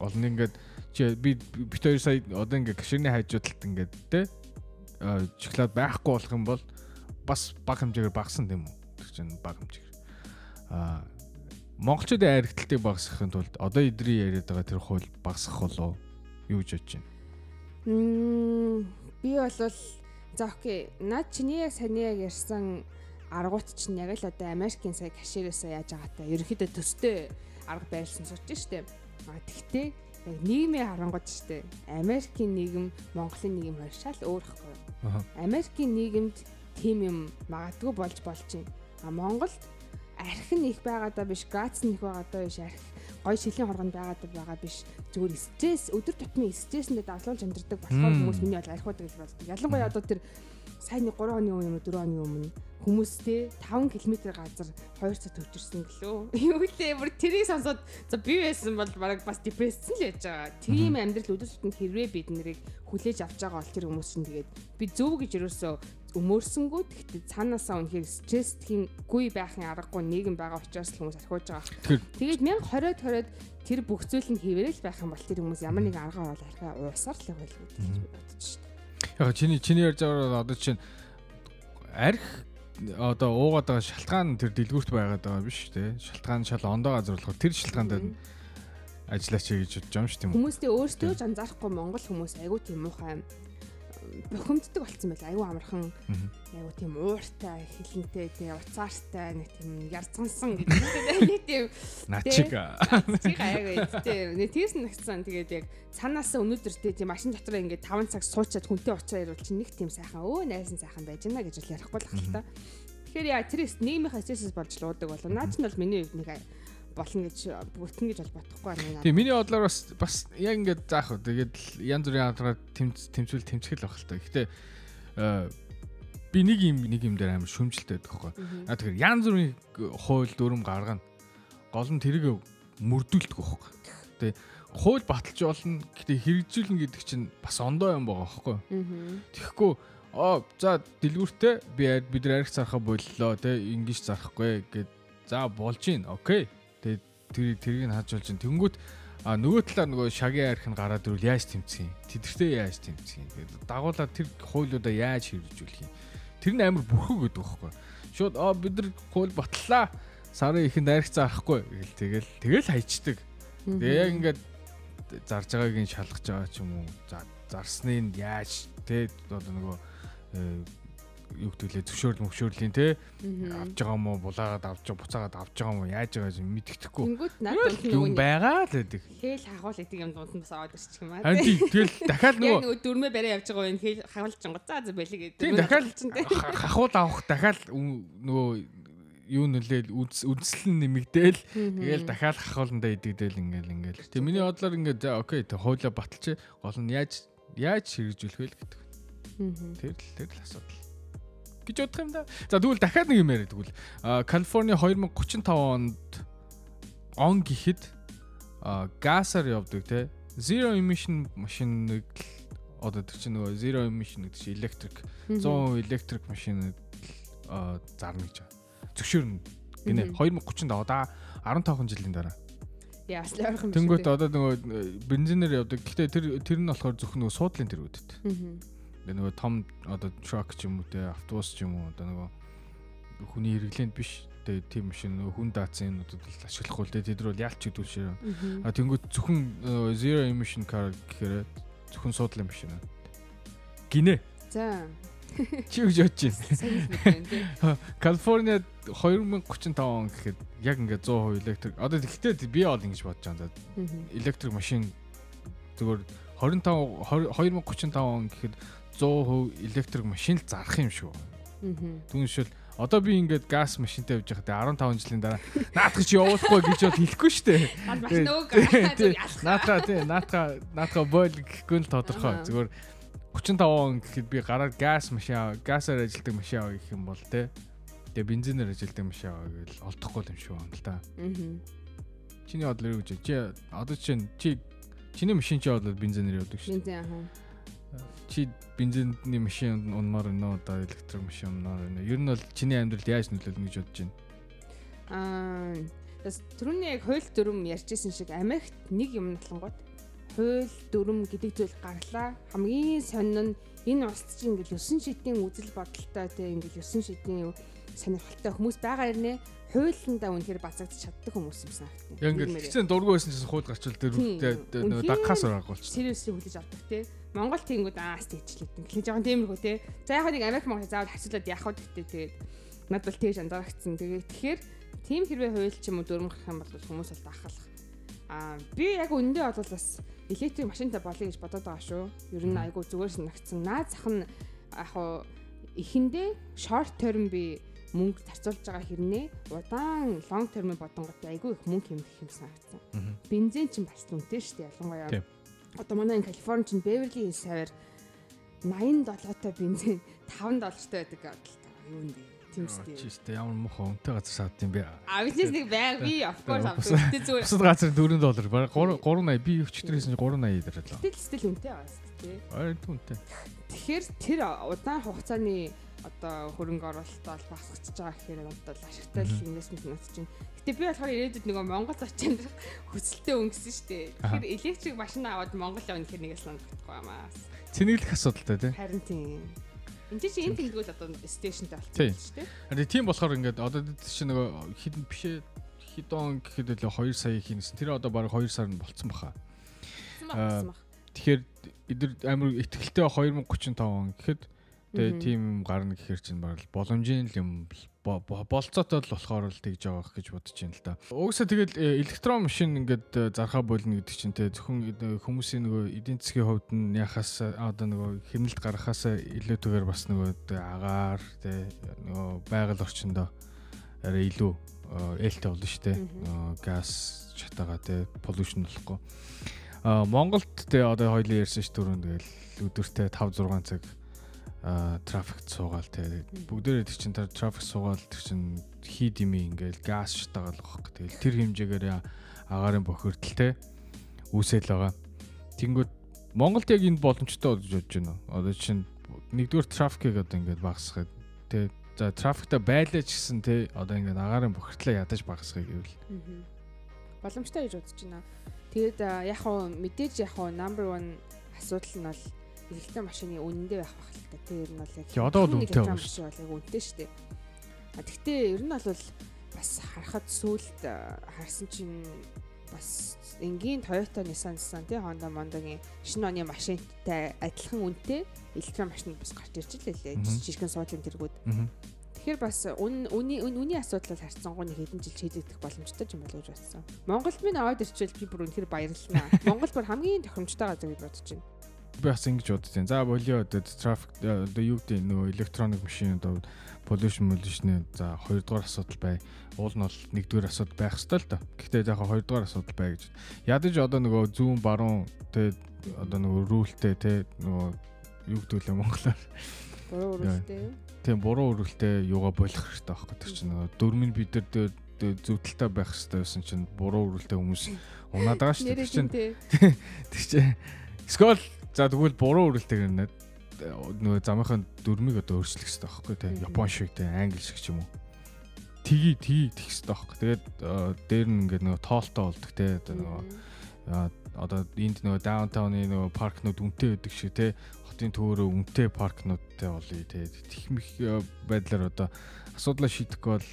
Олон ингээд чи би бит хоёр сая одоо ингээд каширны хайжуудалт ингээд тий шоколад байхгүй болох юм бол бас баг хэмжээгээр багсан тийм үү? Тэр чинь баг хэмжээгээр. Аа монголчуудын аригтлалтыг багасгахын тулд одоо эдрий яриад байгаа тэр хууль багасгах болов юу гэж бодож байна? Би бол за окей. Наад чиний яг саний яг ярьсан аргууд чинь яг л одоо Америкийн сая каширээсээ яаж байгаатай ерөнхийдөө төстэй арга байрлсан сууч штеп. А тэгтээ яг нийгмийн харангууд штеп. Америкийн нийгэм, Монголын нийгэм хоёр шал өөр хэвгүй. Америкийн нийгэмд тийм юм магадгүй болж болж байна. А Монголд архин их байгаадаа биш, гац нь их байгаадаа биш, арх гой шилийн хоргонд байгаадаа байгаа биш. Зүгээр стресс, өдөр тутмын стрессэндээ давлуулж амьдардаг болохоор хүмүүс миний бол архиудаг гэж боддог. Ялангуяа одоо тэр нэг 3 оны өмнө 4 оны өмнө хүмүүстэй 5 км газар 2 цаг төвчөрсөн гэлөө. Юу лээ бүр тэрийг сонсоод за би байсан бол бараг бас депресссэн л яж байгаа. Тийм амьдрал өдөртөнд хэрвээ бид нарыг хүлээж авч байгаа бол тэр хүмүүс чинь тэгээд би зөв гэж ерөөсөө өмөрсөнгөө тэгтээ цаанаасаа үнэхээр стрессдхийнгүй байхын аргагүй нийгэм байгаа учраас л хүмүүс архиуж байгаа. Тэгээд 1020-д 20-д тэр бүх зүйл нь хийвэрэл байх юм бол тэр хүмүүс ямар нэгэн арга бол архиа уусаар л байх гэж бодож шүү дээ. Яг чиний чиний ярьж байгаа одоо чинь арх одоо уугаад байгаа шалтгаан тэр дэлгүүрт байгаад байгаа биш те. Шалтгаан шал ондоо газар болохоор тэр шалтгаанд ажиллаач гэж бодож юм шүү дээ. Хүмүүстээ өөрсдөө ч анзаарахгүй монгол хүмүүс айгүй тийм муухай бухимддаг болсон байл айгүй амархан. Айгүй тийм ууртай хилэнтэй тийм уцаартай нэг тийм ярцгансан гэдэг нэг тийм. Начиг начиг айгүй тийм. Нэг тийс нэгсэн тэгээд яг цаанаас өнөөдөр тийм машин дотор ингээд 5 цаг суучаад хүнтэй уцаар ирүүл чинь нэг тийм сайхан өө найсан сайхан байж гэнэ гэж ярихгүй л хэл та тэгэхээр яа тэр нийгмийнхаа стрессээс болж луудаг болов. Наа чинь бол миний нэг болно гэж бүтэн гэж бол бодохгүй байна. Тэгээ миний бодлоор бас бас яг ингээд заах уу. Тэгээд янз бүрийн хаалгаар тэмцвэл тэмцгэл байх л та. Гэхдээ би нэг юм нэг юм дээр амар шүмжилтэй байдаг хөөе. Аа тэгэхээр янз бүрийн хууль дүрм гаргана. Гол нь тэрийг мөрдүүлдэг байхгүй. Тэгээ хууль баталж болно. Гэтэ хэрэгжүүлнэ гэдэг чинь бас ондоо юм байгаа байхгүй. Тэгэхгүй оо за дэлгүүртээ би бид нар арх зархаа боллоо те ингэж зарахгүй гэд за болж гин окей тэр тэрийг нь хааж болж чинь тэнгүүт а нөгөө талаар нөгөө шагийн арх нь гараад ирвэл яаж тэмцэх юм? Тэдэртээ яаж тэмцэх юм? Тэгээд дагуулаад тэр хуулиудаа яаж хэрэгжүүлэх юм? Тэр нь амар бүрхэг гэдэг байхгүй. Шууд аа бид нар хууль батлаа. Сарын ихэнд арх заахгүй гэл тэгэл тэгэл хайчдаг. Тэгээ яг ингээд зарж байгааг нь шалгаж байгаа ч юм уу. За зарсныг яаж те одоо нөгөө э, юу гэдгэлээ зөвшөөрөл мөвшөөрлийн те авж байгаа юм уу булаагаад авч буцаагаад авж байгаа юм уу яаж байгаа юм мэддэхгүй. Юм байгаа л гэдэг. Хээл хагуул гэдэг юм дунд нь бас аваад ирчих юм аа. Харин тэгэл дахиад нөгөө дөрмөө барай явж байгаа юм хээл хагуулж байгаа. За за байлиг гэдэг. Тийм дахиад хахуул авах дахиад нөгөө юу нөлөөл нь нэмэгдээл тэгэл дахиад хахууландаа идэгдээл ингээл ингээл. Тэг миний бодлоор ингээд за окей тэг хуулаа баталчих гол нь яаж яаж хэрэгжүүлэх вэ гэдэг. Тэр л тэр л асуудал гэж бодох юм да. За тэгвэл дахиад нэг юм яриад тэгвэл Калифорни 2035 онд он гэхэд газар явдаг те zero emission машиныг одоо тэр чинь нөгөө zero emission гэдэг чинь electric 100% electric машиныг зарна гэж байна. Зөвшөөрнө гинэ 2035 одоо 15 жилийн дараа. Яа, бас л ойрхон биш. Тэнгүүт одоо нөгөө бензинээр явдаг. Гэхдээ тэр тэр нь болохоор зөвхөн нөгөө суудлын тэр үүдтэй. Аа нөгөө том одоо truck ч юм уу те автобус ч юм уу одоо нөгөө хүний хэрэглээнд биш тэгээ тийм машин нөгөө хүн даацын юмнуудад л ашиглахгүй л те тэд нар бол яалч хэдүүлшээ. А тэнгууд зөвхөн zero emission car гэхээр зөвхөн суудлын машин. Гинэ. За. Чи гэж бодож байна. Калифорниад 2035 он гэхэд яг ингээд 100% электрик. Одоо тэгтээ би бол ингэж бодож байгаа. Электрик машин зөвхөн 25 2035 он гэхэд 100% электрик машин л зарах юм шүү. Түүншэл одоо би ингээд газ машинтай явж байхад 15 жилийн дараа наадах чи явуулахгүй гэж бод хэлэхгүй шүү дээ. Наатаа тий наатаа наатаа бойл гэхгүй л тодорхой. Зүгээр 35 он гэхэд би гараад газ машин газаар ажилладаг машин авах гэх юм бол тий. Тэгээ бензинээр ажилладаг машин авах гэвэл олдохгүй юм шүү юм л та. Чиний бодлоо юу гэж чи одоо чинь чи чиний машин чи бодлоо бензинээр явдаг шүү. Бензин аа чи бензиний машин унмаар өнөө одоо электрик машин унмаар өнөө. Ер нь бол чиний амьдралд яаж нөлөөлнө гэж бодож байна? Аа түрүүний яг хууль дүрм ярьжсэн шиг Америкт нэг юм натлангууд хууль дүрм гэдэг зүйл гарлаа. Хамгийн сонин нь энэ улс чинь ингээл 9 шидийн үзэл бодолтой тийм ингээл 9 шидийн сонирхолтой хүмүүс байгаа юм хуулиндаа үнэхээр базагдчих чаддаг хүмүүс юм санагдав. Яг ингээд хэцэн дургүй байсан чинь хууль гарчвал тэр дагхаас оргуулчих. Сервисийг хүлээж авдаг тийм. Монгол тэнгүүд аас тэгчлээ. Тэгэх жоохон тиймэрхүү тийм. За яг нэг Америк Монгол заавал хацуулаад явах гэхдээ тэгээд над бол тэгж анзаарчихсан. Тэгээд тэгэхээр тийм хэрвээ хууль ч юм уу дөрмөх юм бол хүмүүс бол дахалах. Аа би яг үндэ бол бас электрик машинтай болъё гэж бодоод байгаа шүү. Ер нь айгу зүгээр санагдсан. Наад зах нь яг хуу эхэндээ short term би мөнгө зарцуулж байгаа хэрнээ удаан long term бодонгот айгүй их мөнгө хэмжих юм санагдсан. Бензин ч бас үнэтэй шүү дээ ялангуяа. Одоо манай Калифорни чинь Beverly Hills савар 87 та бензин 5 доллартай байдаг бодлоо. Юу нэ. Тийм шүү. Чистэй ямар муухай өнтэй газар саад юм бэ? А бизнес нэг байг би of course авсан. Тэ зүгээр. Бусад газар 4 доллар баг 380 би өчтөрөөс нь 380 дээр л. Тэгэл стил үнэтэй байгаа шүү дээ. Аа үнэтэй. Тэгэхээр тэр удаан хугацааны одоо хөрөнгө оруулалтаа багасгаж байгаа гэхээр одоо ашигтай инвестмент нот чинь. Гэтэ би болохоор ирээдүйд нөгөө Монгол очинд хүсэлтэд өнгөсөн шүү дээ. Тэгэхээр электрик машин аваад Монгол явна гэхээр нэг санагдахгүй юмаа. Цэнэглэх асуудалтай тий. Харин тийм. Энд чинь энэ тэмдгүүл одоо стейшнтэй болчихсон шүү дээ. Харин тийм болохоор ингээд одоо чи нөгөө хідэн бишээ хідон гэхэд л 2 сая хийсэн. Тэр одоо баг 2 сар нь болцсон баха. Тэгэхээр эдгээр амар ихтгэлтэй 2035 он гэхэд тэгээ тийм гарна гэхээр чинь баг боломжийн юм болцоотой л болохоор л тэгж байгаа гэж бодож байна л да. Угсаа тэгэл э, электрон машин ингээд э, зархаа болно гэдэг чинь те зөвхөн э, хүмүүсийн нөгөө эдийн засгийн хувьд нь яхаас одоо нөгөө хэмнэлт гаргахаас илүүтэйгээр бас нөгөө агаар те нөгөө байгаль орчиндөө арай илүү ээлтэй болно шүү дээ. Газ чатаага те полюшн болохгүй. Монголд те одоо хоёлын ярьсан ш түрүүн тэгэл өдөртөө 5 6 цаг трафикт суугаал те. Бүгдээрээ тэр чин трафик суугаал тэр чин хий дими ингээл газ шатаагаал واخх тэгэл тэр хэмжээгээр агаарын бохирдол те үсэл байгаа. Тэнгүүд Монголд яг энд боломжтой болж бодож байна уу? Одоо чин нэгдүгээр трафикийг одоо ингээд багасгах те. За трафикта байлаа ч гэсэн те одоо ингээд агаарын бохирдлаа ядаж багасгахыг гэвэл. Боломжтой гэж бодож байна. Тэгээд яг хуу мэдээж яг хуу number 1 асуудал нь бол электрон машины үнэндээ байх байх л та. Тэр ер нь бол яг одоо бол үнэтэй байна шүү. Яг үнэтэй шүү дээ. А тэгтээ ер нь бол бас харахад сүулт харсан чинь бас энгийн Toyota Nissan Nissan тий Honda Monda-гийн шинэ оны машинтай адилхан үнэтэй электрон машин бас гарч ирж лээ. Жижигхэн суудлын тэргүүд. Тэгэхээр бас үн үний үний асуудал харьцангуй нэг хэдэн жил шийдэгдэх боломжтой юм болов гэж бодсон. Монголд минь аваад ирчихвэл би бүр үнэхээр баярлалаа. Монгол бүр хамгийн тохиромжтой газар гэж бодож байна би бас ингэж бодож байна. За болио одоо трафик одоо юу гэдэг нөгөө электроник машин одоо pollution pollution за хоёрдугаар асуудал бай. Уул нь бол нэгдүгээр асуудал байх ёстой л доо. Гэхдээ яг хоёрдугаар асуудал бай гэж. Ядаж одоо нөгөө зүүн баруун тэ одоо нөгөө рүүлтэй тэ нөгөө юу гэдэг лээ монголоор. Буруу өрөлттэй. Тийм буруу өрөлттэй юугаа болох хэрэгтэй байхгүй тэр чинь нөгөө дөрмийн бид нар зөвдөлтэй байх хэрэгтэй байсан чинь буруу өрөлттэй хүмүүс унаад байгаа шүү дээ. Тэр чинь тэр чинь Скол За тэгвэл буруу үрэлтэйгээр нэ нөгөө замынхаа дөрмийг одоо өөрчлөх хэрэгтэй байхгүй те. Япон шиг те англи шиг ч юм уу. Тгий тгий тэгх хэрэгтэй байхгүй. Тэгээд дээр нь ингээд нөгөө тоолтой болдог те. Одоо нөгөө одоо энд нөгөө даунтауны нөгөө паркнууд үнэтэй байдаг шиг те. Хотын төөрөө үнэтэй паркнуудтай болъё те. Техник байдлаар одоо асуудлаа шийдэхгүй бол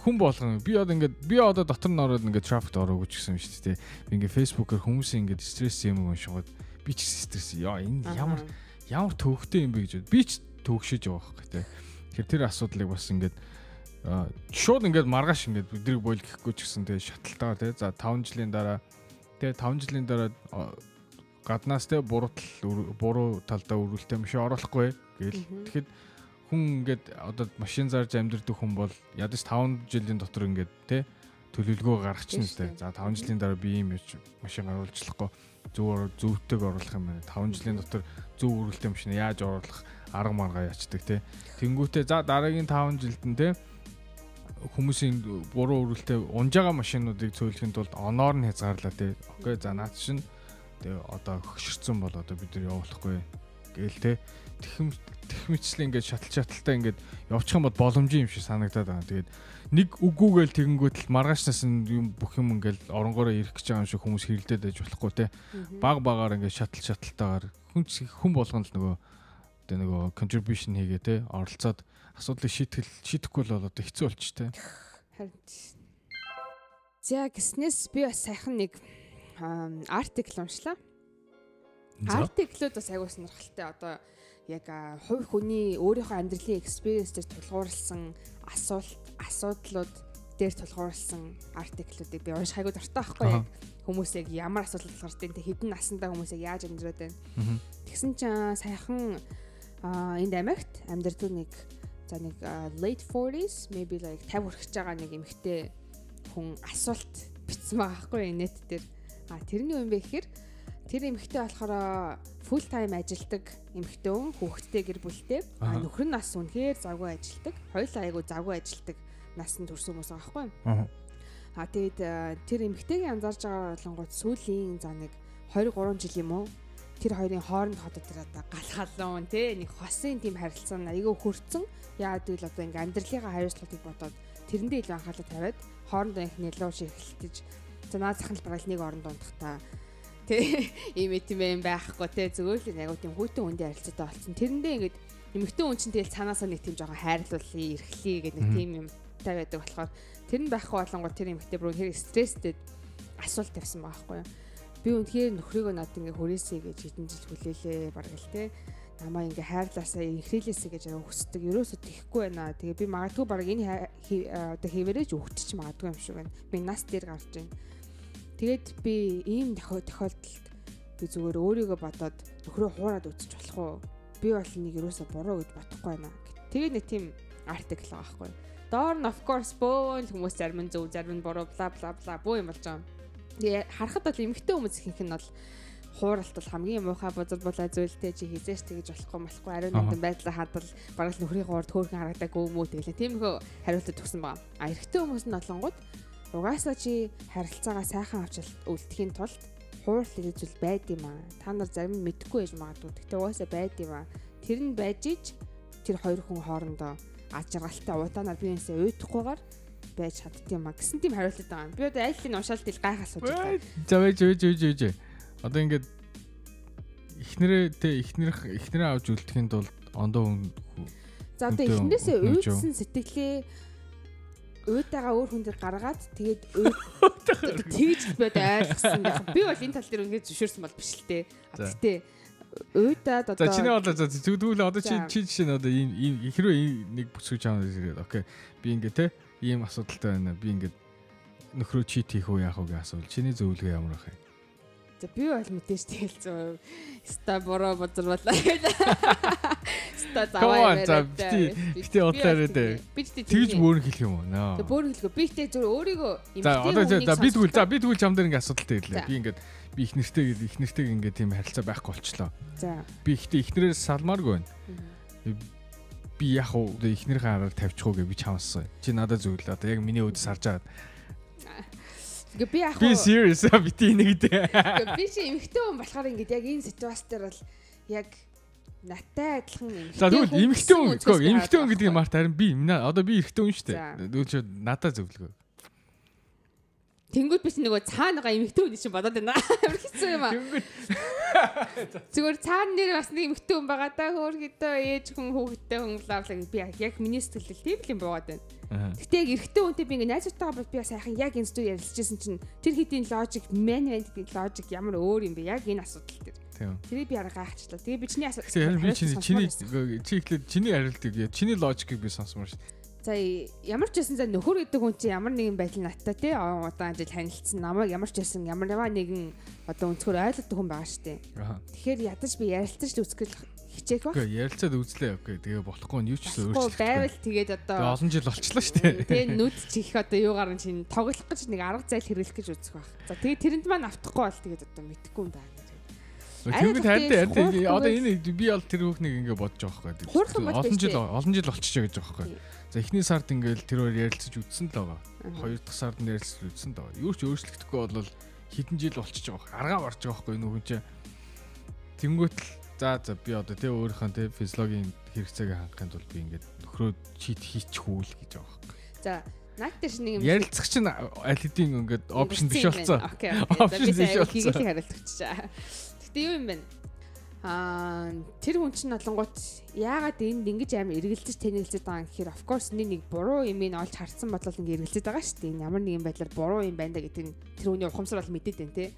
хүн болгон би одоо ингээд би одоо дотор нь ороод ингээд трафикт ороогүй ч гэсэн шүү дээ. Би ингээд фэйсбүүкээр хүмүүсийн ингээд стресс юм уншаад би ч стресс яа энэ ямар ямар төвхтэй юм бэ гэж би ч төвөгшөж байгаа байхгүй тий. Тэгэхээр тэр асуудлыг бас ингээд шууд ингээд маргааш ингээд бидрийг бойл гэхгүй ч гэсэн тэгээ шаталтаагаар тий. За 5 жилийн дараа тэгээ 5 жилийн дараа гаднаас тий буруу буруу талдаа өрүүлтэй маш оруулахгүй гээл. Тэгэхэд хүн ингээд одоо машин зарж амьдрэх хүн бол ядаж 5 жилийн дотор ингээд тий төлөвлөгөө гаргачихна л дээ. За 5 жилийн дараа би ийм машин гаруулчихлахгүй зөв зөвтэйг оруулах юм байна. 5 жилийн дотор зөв үргэлтэй машин яаж оруулах арга маргаа ячдаг те. Тэнгүүтээ за дараагийн 5 жилд нь те хүмүүсийн буруу үргэлтэй унжаага машинуудыг цөөлөхийн тулд оноор нь хязгаарлаа те. Окей за наад чинь тэгээ одоо хөшөрцөн бол одоо бид нар явуулахгүй гээл те. Тэхэм техмичлэн ингээд шатал шаталтай ингээд явчих юм бол боломжийн юм шиг санагдаад байна. Тэгээд нэг үгүйгээл тэгэнгүүт л маргаашнаас нь юм бүх юм ингээд оронгороо ирэх гэж байгаа юм шиг хүмүүс хэрэлдээд байж болохгүй те. Баг багаар ингээд шатал шаталтайгаар хүн хүн болгоно л нөгөө тэ нөгөө contribution хийгээ те оролцоод асуудлыг шийтгэл шийдэхгүй бол одоо хэцүү болч те. Харин За гиснээс би бас сайхан нэг артикл уншлаа. Артиклууд бас аягүй сонирхолтой. Одоо яг хувь хүний өөрийнхөө амьдралын экспириенс дээр тулгуурласан асуулт асуудлууд дээр тулгуурласан артиклуудыг би унших хайгуу дуртай байхгүй яг хүмүүс яг ямар асуудал байна те хэдэн наснда хүмүүс яг яаж амьдраад байна. Тэгсэн чинь саяхан энд Америкт амьдардаг нэг за нэг late 40s maybe like 50 хүрэх байгаа нэг эмэгтэй хүн асуулт бичсэн байгаа байхгүй net дээр. А тэрний юм бэ гэхээр тэр эмэгтэй болохоор full time ажилдаг эмэгтэй хүн хүүхэдтэй гэр бүлтэй. А Аха. нөхөр нь бас үнэхээр завгүй ажилдаг. Хоёулаа айгу завгүй ажилдаг насанд төрсөн хүмүүс юу? Аа. Тэгээд тэр эмэгтэйг анзаарж байгаа болонгууд сүүлийн за нэг 23 жил юм уу? Тэр хоёрын хооронд хотод тэр одоо галхалуун тий нэг хосын тийм харилцаа айгүй хөрцөн. Яагаад гэвэл одоо ингээм амьдралынхаа хариуцлагыг бодоод тэрэндээ илүү анхаарлаа тавиад хоорондоо их нэлээд ширхэлтэж за наад захын барал нэг оронд унтахтаа тий ийм этэм юм байхгүй тий зүгээр л айгүй тийм хүйтэн үндэ харилцаатай болсон. Тэрэндээ ингээд эмэгтэй хүн чинь тэгэл цаанаасаа нэг тийм жоохон хайрлуулъя, эрхлэе гэдэг нэг тийм юм тавиадаг болохоор тэр нь байхгүй болонгоо тэр эмэгтэй бүр хэрэг стресстэй асуулт тавьсан байгаа байхгүй юу. Би үнэхээр нөхрийгөө над ингээ хүрээсэй гэж хэдэн жил хүлээлээ бараг л те. Намаа ингээ хайрлаасаа инхрээлээсэй гэж хүсдэг. Ерөөсөө тэхгүй байна. Тэгээ би магадгүй бараг энэ а, одоо хэвээрэж өгчих магадгүй юм шиг байна. Би нас дээр гарч байна. Тэгээд би ийм тохиол- тохиолдолд би зүгээр өөрийгөө бодоод нөхрөө хуураад үзчих болох уу? Би бол энийг ерөөсөө буруу гэж бодохгүй байна. Тэгээд нэг тийм артикл байгаа байхгүй нь of course бөөн хүмүүс зарим нь зөв, зарим нь буруу бла бла бла бөө юм болж байгаа. Тэгээ харахад бол эмгтэй хүмүүс ихэнх нь бол хууралт бол хамгийн муухай бузар булаа зүйлтэй чи хизээш тэгэж болохгүй болохгүй ариун нэгэн байдлаа хадвал бараг л нөхрийн хуурд хөөрхөн харагдаагүй юм уу тэгэлээ тиймэрхүү хариултад төгсөн байгаа. А эрэгтэй хүмүүс нь олонгууд угаасаа чи харилцаагаа сайхан авч үлдэхийн тулд хууралт гэдэг зүйл байд юм аа. Та нар зарим нь мэдэхгүй байж магадгүй. Гэхдээ угаасаа байд юм аа. Тэр нь байж ич тэр хоёр хүн хоорондоо аж аргалтай удаанаар биенээсээ уйдахгүйгээр байж чаддсан юм а гэсэн тийм хариулт байгаа юм. Би одоо аль нь уншаал тэл гайхах асууж байгаа. За вэж вэж вэж вэж. Одоо ингээд эхнэрээ те эхнэр эхнэрээ авч үлдэхийн тулд ондоо хүн За одоо эхнээсээ уйдсан сэтгэлээ уйдагаа өөр хүн дээр гаргаад тэгээд тэгж бод ойлгосон. Яг би бол энэ тал дээр үнээр зөвшөөрсөн бол биш л те. За. Гэтэ уйдаад одоо За чиний бодлоо за зүгдүүл одоо чи чи жишээ нь одоо ийм хэрвээ нэг бүсгүйч аав ирээд окей би ингээд те ийм асуудалтай байна. Би ингээд нөхрөө чит хийх үү яах уу гэж асуувал чиний зөвлөгөө ямар байх юм? За би бол мэдээж тэгэл зөв. Ста бороо бозар болоо. Ста Come on, заваа за, яриад. удлаарай тэгнэ. дээ. Тэгж бүр хэлэх юм уу? Тэг бүр хэлгүй. Би тэ зөв өөрийгөө За одоо за би тэгвэл за би тэгвэл чам дээр ингээд асуудалтай ирлээ. Би ингээд би их нэртэй их нэртэй ингээд тийм харилцаа байхгүй болчлоо. За. Би ихтэй ихнэрээс салмааргүй байна. Би яг уу ихнэрийн хараар тавьчих уу гэж би чамссан. Чи надад зөвлөө. Одоо яг миний өөд сарж аваад. Гэ би яг Би serious бити нэгдээ. Гэхдээ би чи эмэгтэй хүн болохоор ингээд яг энэ ситуаци дээр бол яг наттай адилхан эмэгтэй За тэгвэл эмэгтэй хүн эмэгтэй хүн гэдэг юм арт харин би одоо би эрэгтэй хүн шүү дээ. Тэгвэл чи надад зөвлөгөө. Тэнгүүд би чи нөгөө цаана байгаа эмэгтэй хүн чинь бодоод байна. Амар хэцүү юм аа. Тэнгүүд Зүгээр цаана нэр бас нэг эмэгтэй хүн байгаа да хөөр гэдэг ээж хүн хүүхэдтэй хүн бла би яг- миний сэтгэлд тийм л юм боод байна. Гэтэ яг эрэгтэй хүнтэй би ингээ найзтайгаа бол би сайхан яг энэ зүйл ярилцчихсан чинь тэр хэдийн логик мен мен гэдэг логик ямар өөр юм бэ яг энэ асуудал дээр. Тэрийг би арга гайхчихлаа. Тэгээ би чиний асуулт. Тэгэхээр би чиний чиний чи ихлээр чиний хариултыг чиний логикийг би сонсомоор шүү. За ямар ч байсан за нөхөр гэдэг хүн чинь ямар нэгэн байдал наттай тий удаан жил танилцсан намайг ямар ч байсан ямар нэгэн одоо өнцгөр ойлгодог хүн байгаа шүү дээ. Тэгэхээр ядаж би ярилцаж л үсгэл хичээх баг. Окей, ярилцаад үзлээ. Окей, тэгээ болохгүй нь юу ч гэсэн өөрчлөлт. байвал тэгээд Тэгээ одоо олон жил болчихлоо шүү дээ. Тэгээ нүд чих одоо юугаар нь чинь тоглох гэж нэг арга зээл хэрэглэх гэж үзэх байх. За тэгээ тэрэнд маань автахгүй бол тэгээд одоо мэдхгүй юм байна. Арай харин хурдтай одоо энэ би бол тэр хүүхнийг ингээ бодож байгаа байхгүй. Олон жил олон жил болчихоо гэж байгаа байхгүй. За эхний сард ингээл тэр хоёр ярилцаж үзсэн л байгаа. Хоёр дахь сард нь ярилцаж үзсэн л байгаа. Юу ч өөрчлөгдөхгүй бол хэдэн жил болчихж байгаа. Аргаа барж байгаа байхгүй нөхөн чинь. Тэнгүүт л за за би одоо тэ өөрийнхөө тэ физиологийн хэрэгцээг хангахын тулд би ингээд нөхрөө чит хийчихгүй л гэж байгаа байхгүй. За наад чинь нэг юм Ярилцах чинь аль хэдийн ингээд опшн биш болцоо. Окей. Би болцоо. хийгээл хариулт өгчээ. Гэтэ юу юм бэ? Аа тэр хүн чинь олонгууд яагаад энд ингэж амар эргэлзэж танилцээд байгаа юм гэхээр of course нэг нэг буруу юм ин олж харсан бодлол ингэ эргэлзээд байгаа шүү дээ. Ямар нэгэн байдлаар буруу юм байна да гэдэг нь тэр хүний ухамсар бол мэдээд байна те.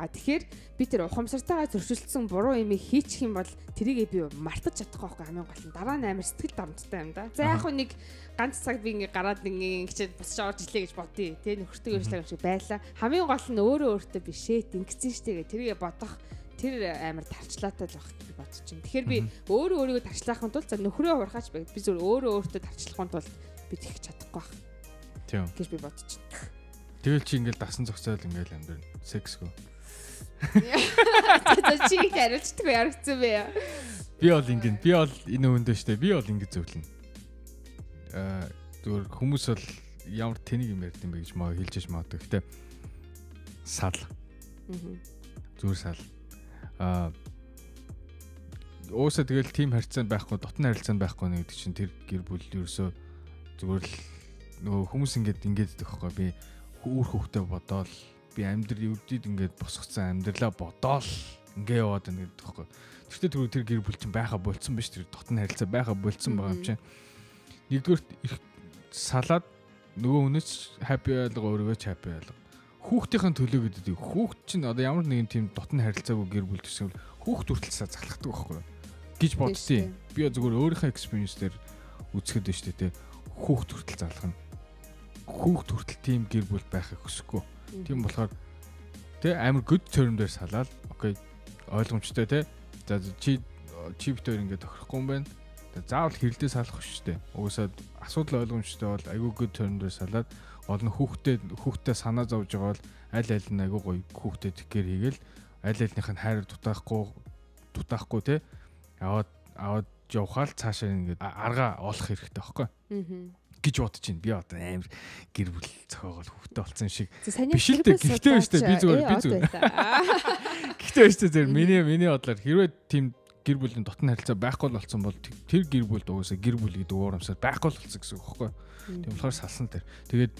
А тэгэхээр би тэр ухамсартайгаа зөрчилдсөн буруу юм хийчих юм бол тэрийгээ би мартаж чадахгүй байхгүй хамгийн гол нь дараа нь амар сэтгэл дарамттай юм да. За яг хөө нэг ганц цаг би ингээ гараад ингээ ингэчээд босч орж илээ гэж бодъё. Тэ нөхөртөө ярьшлаа юм шиг байла. Хамгийн гол нь өөрөө өөртөө бишээ ингэсэн штэ гэ тэрийгээ бодох тэр амар тарчлаатай л багт би бодож чинь. Тэгэхээр би өөрөө өөрийгөө тарчлахын тулд за нөхрөө хурхаач байг. Би зөв өөрөө өөртөө тарчлахын тулд би тэгэх чадахгүй байх Тийм. гэж би бодож чинь. Тэгэл чи ингээл дасан зохицол ингээл амьдрын. Сексгүй. За чи их хариулцдаг ярагцсан бэ. Би бол ингэн би бол энэ өндөө штэ би бол ингэ зөвлөнө. Аа зүгээр хүмүүс бол ямар тэнийг юм ярьд юм бэ гэж маа хэлж магадгүй. Гэтэ сал. Зүгээр сал. Аа Ууса тэгэл тим харьцаанд байхгүй, дотны харилцаанд байхгүй нэг гэдэг чинь тэр гэр бүл ерөөсөө зүгээр л нөгөө хүмүүс ингээд ингээд байхгүй би үүр хөвгтөө бодоол би амьдрал өвдөд ингээд босгоцсон амьдралаа бодоол ингээ яваад байна гэдэг байхгүй. Тэртээ түрүү тэр гэр бүл чинь байха болцсон биш тэр дотны харилцаа байха болцсон байгаа юм чинь. Нэгдүгээр салаад нөгөө хүнээс happy байлга өөрийгөө happy байлга. Хүүхдийн төлөө гэдэг. Хүүхд чинь одоо ямар нэгэн тийм дотны харилцаагүй гэр бүл төсөв хүүхд хүртэл залхахдаг байхгүй гэж боддتي. Би зөвхөн өөрийнхөө experience дээр үзэхэд байна шүү дээ. Хүүхд хүртэл залхах нь. Хүүхд хүртэл тийм гэр бүл байхыг хүсэхгүй. Тийм болохоор тэ амар good term дээр салаад окей ойлгомжтой те. За чи чи битээр ингээд тохирохгүй юм байна. Заавал хэрэлдээ салах шүү дээ. Угсаад асуудал ойлгомжтой бол айгүй good term дээр салаад олон хүүхдэд хүүхдэд санаа зовж байгаа бол аль аль нь айгүй гоё хүүхдэд тэгэхээр хийгээл аль альнийх нь хайр дутаахгүй дутаахгүй те. Аваад аваад явхаал цаашаа ингээд арга олох хэрэгтэй байхгүй. Гэж бодож байна. Би одоо амар гэр бүл зохиогоол хөвгтэй болсон шиг. Биш л дээ. Гэхдээ биш дээ. Би зүгээр би зүгээр. Гэхдээ биш дээ. Зэрэг миний миний бодлоор хэрвээ тийм гэр бүлийн дотн харилцаа байхгүй болсон бол тэр гэр бүлд угаасаа гэр бүл гэдэг уурамсаар байхгүй болсон гэсэн үг байхгүй. Тийм болохоор салсан тэр. Тэгээд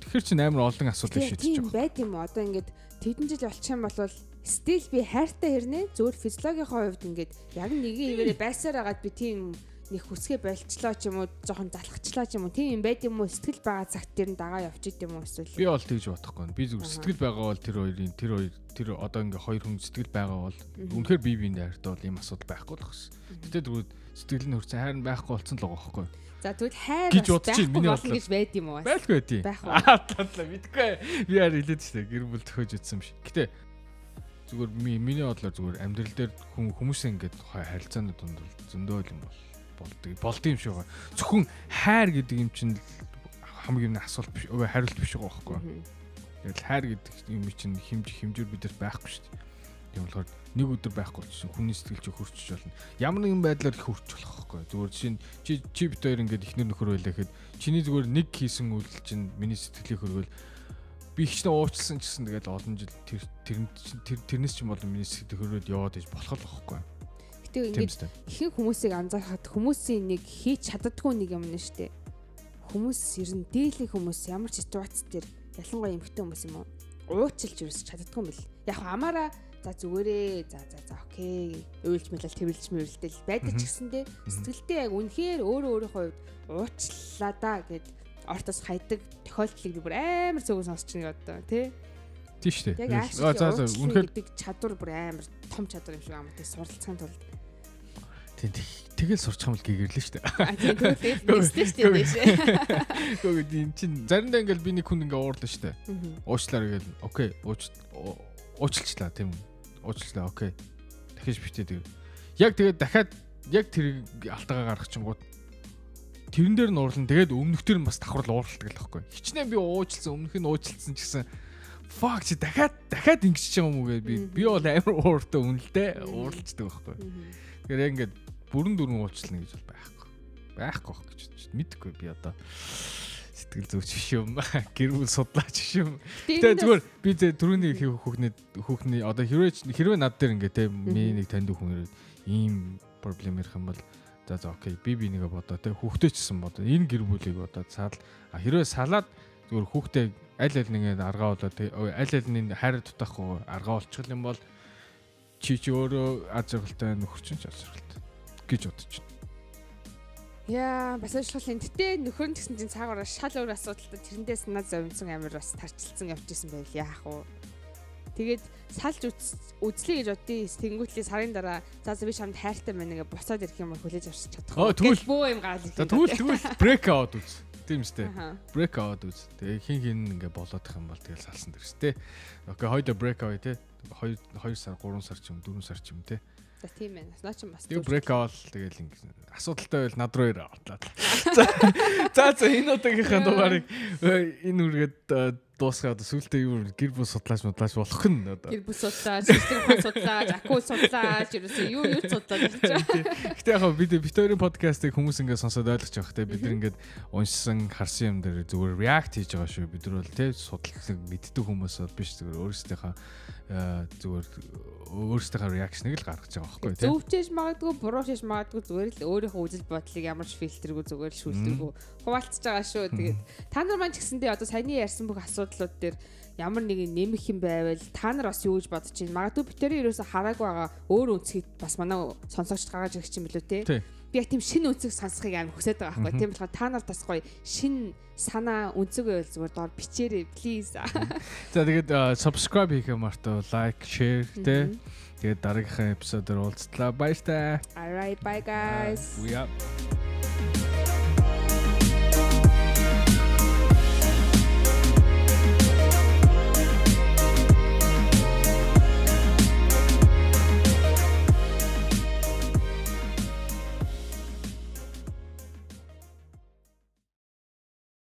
тэгэхэр чинь амар олон асуудал шийдэж байгаа. Тийм байт юм? Одоо ингээд тэдэн жил болчих юм бол стил би хайртай хэрнээ зөвхөн физиологийн хувьд ингээд яг нэгэн ивэрэ байсаар агаад би тийм нэг хүсгээ болчлоо ч юм уу жоохон залхачлаа ч юм уу тийм юм байд юм уу? Сэтгэл байгаа цагт тэр нь дагаа явчих юм уу эсвэл? Би бол тэгж бодохгүй би зүгээр сэтгэл байгаа бол тэр хоёрын тэр хоёр тэр одоо ингээ хоёр хүн сэтгэл байгаа бол үнэхээр бие биендээ хайртай бол ийм асуудал байхгүй л багс тэгтээ тэгвэл сэтгэл нь хөрцөн хайр нь байхгүй болцсон л байгаа байхгүй За тэгвэл хайр гэж бодож чинь миний бодлоо гэж байд юм уу? Байлгүй байдیں۔ Аа татлаа мэдгүй. Би яар хэлээд штэ гэр бүл төхөж юм шиг. Гэтэ зүгээр миний бодлоор зүгээр амьдрал дээр хүмүүс ингээд харилцааны дунд зөндөө юм бол болдгийг болд юм шиг байгаа. Зөвхөн хайр гэдэг юм чинь хамгийн нэг асуулт биш хариулт биш байгаа байхгүй. Тэгэл хайр гэдэг юм чинь хэмж хэмжүүр бидэрт байхгүй шүү дээ. Тийм болохоор нэг өдөр байхгүй чинь хүний сэтгэл чи хөрчөж болно. Ямар нэгэн байдлаар их хөрч болох байхгүй. Зүгээр жишээ нь чи чи бит хоёр ингээд ихнэр нөхөр байлаа гэхэд чиний зүгээр нэг хийсэн үйлдэл чинь миний сэтгэлийг хөргөл би ихнэ уучлсан ч гэсэн тэгэл олон жил тэр тэр тэрнээс ч юм бол миний сэтгэл хөрөөд яваад иж болох л байхгүй. Гэтэ ингээд ихэнх хүмүүсийг анзаархад хүмүүсийн нэг хийж чаддгүй нэг юм нь штэ. Хүмүүс ер нь дээлийн хүмүүс ямар ч ситуац дээр ялангуяа эмгтэн хүмүүс юм уу? Уучлж ерөөс чаддгүй юм бэл. Яг хамаараа за зүгээрээ. За за за окей. Уйлж мэлэл тэрвэлж мэрэлтэл байдаг ч гэсэндээ сэтгэлдээ яг үнэхээр өөрөө өөрийнхөө хувьд уучлаа да гэд ортос хайдаг тохиолдлыг би бүр амар зөвгөн сонсч нэг одоо тий. Тийм шүү дээ. Яг за за үнэхээр чадвар бүр амар том чадвар юм шиг юм тий суралцахын тулд. Тэгэл сурч хамл гэгэрлээ шүү дээ. А тийм тэгэл тийм шүү. Гэхдээ энэ чинь заримдаа ингээл би нэг хүн ингээ уурлаа шүү дээ. Уучлаар гээл окей ууч уучлчлаа тийм уучлаа окей. Дахиж битээ тэг. Яг тэгээд дахиад яг тэр алтагаа гаргах чингууд тэрэн дээр нь уурлан тэгээд өмнөх төр нь бас давхрал ууралдаг л байхгүй. Хичнээн би уучлсан өмнөх нь уучлсан ч гэсэн fuck чи дахиад дахиад ингэж ч юм уу гэ би би бол амар ууртай үнэлдэ ууралцдаг байхгүй. Тэгэхээр яг ингээд бүрэн дүрэн уучлна гэж бол байхгүй. Байхгүй байх гэж бодчих. Мэдхгүй би одоо сэтгэл зүйч биш юм. Гэр бүл судлаач биш юм. Тэгээ зүгээр би түрүүний хүүхний хүүхний одоо хэрвээ хэрвээ над дээр ингээ те миний нэг танд хүн ирээд ийм проблем ярих юм бол за за окей би би нэгэ бодоо те хүүхдээ ч гэсэн бодоо энэ гэр бүлийг одоо цаал хэрвээ салаад зүгээр хүүхдээ аль аль нэгэ аргаа болоо те аль аль нэг хайр дутах аргаа болчих юм бол чи чи өөрөө аз жаргалтай нөхөрчин ч аз жаргалтай гэж бодож байна. Яа, бас ажиллах юм. Гэтэ нөхөр нь гэсэн чинь цаагаар шал өөр асуудалтай тэрэндээ санаа зовсон амир бас тарчилсан явчихсан байл яах вэ? Тэгээд салж үзлээ гэж боддیں۔ Тэнгүүтлээ сарын дараа за за би шамд хайртай байна гэ буцаад ирэх юм хүлээж авч чадах. Аа тэгвэл бөө юм гал. За тэгвэл тэгвэл брейк аут үз. Тийм үстэй. Брейк аут үз. Тэгээ хин хин ингээ болоодох юм бол тэгэл салсан дэрс тээ. Окей, хоёул брейк аут тээ. 2 2 сар 3 сар ч юм 4 сар ч юм тээ. За тийм байна. Наа чи бас. Тэгээ брейк авал тэгэл ингэ асуудалтай байл над руу ирээ отлаа. За за за энэ удаагийнхаа дугаарыг энэ үргээд дуусгаа одоо сүултээ юу гэр бүл судлаач мудлаач болох нь одоо. Гэр бүл судлаач, телефон судлаач, акул судлаач, ерөөсөө юу юу судлаач. Гэтэ яг бид хоёрын подкастыг хүмүүс ингээд сонсоод ойлгож байгаа те бид ингээд уншсан харсан юм дээр зүгээр react хийж байгаа шүү. Бид нар бол те судалсан мэддэг хүмүүс бол биш. Зүгээр өөрсдийнхөө зүгээр өөрсдийнхөө реакшныг л гаргаж байгаа байхгүй тийм зөвчээж магадгүй буруу шиш магадгүй зүгээр л өөрийнхөө үзэл бодлыг ямар ч фильтргүй зүгээр л шүүлтэргүй хуваалцж байгаа шүү. Тэгээд та нар маань ч гэсэндээ одоо саяны ярьсан бүх асуудлууд дээр ямар нэг нэмэх юм байвал та нар бас юу гэж бодож байна магадгүй битэрийн ерөөсө хараагүй байгаа өөр үнцгийг бас манай сонсогч гаргаж ирэх юм билүү те би яг тийм шин үнцэг сонсохыг амар хүсэж байгаа байхгүй тийм болохоор та нар бас гоё шин санаа үнцэг байвал зүгээр доор бичээрэй please. За тэгээд subscribe хийх мартаа лайк, share тэ. Тэгээд дараагийнхаа эпизодоор уулзлаа. Баяр таа. Alright, bye guys. We up.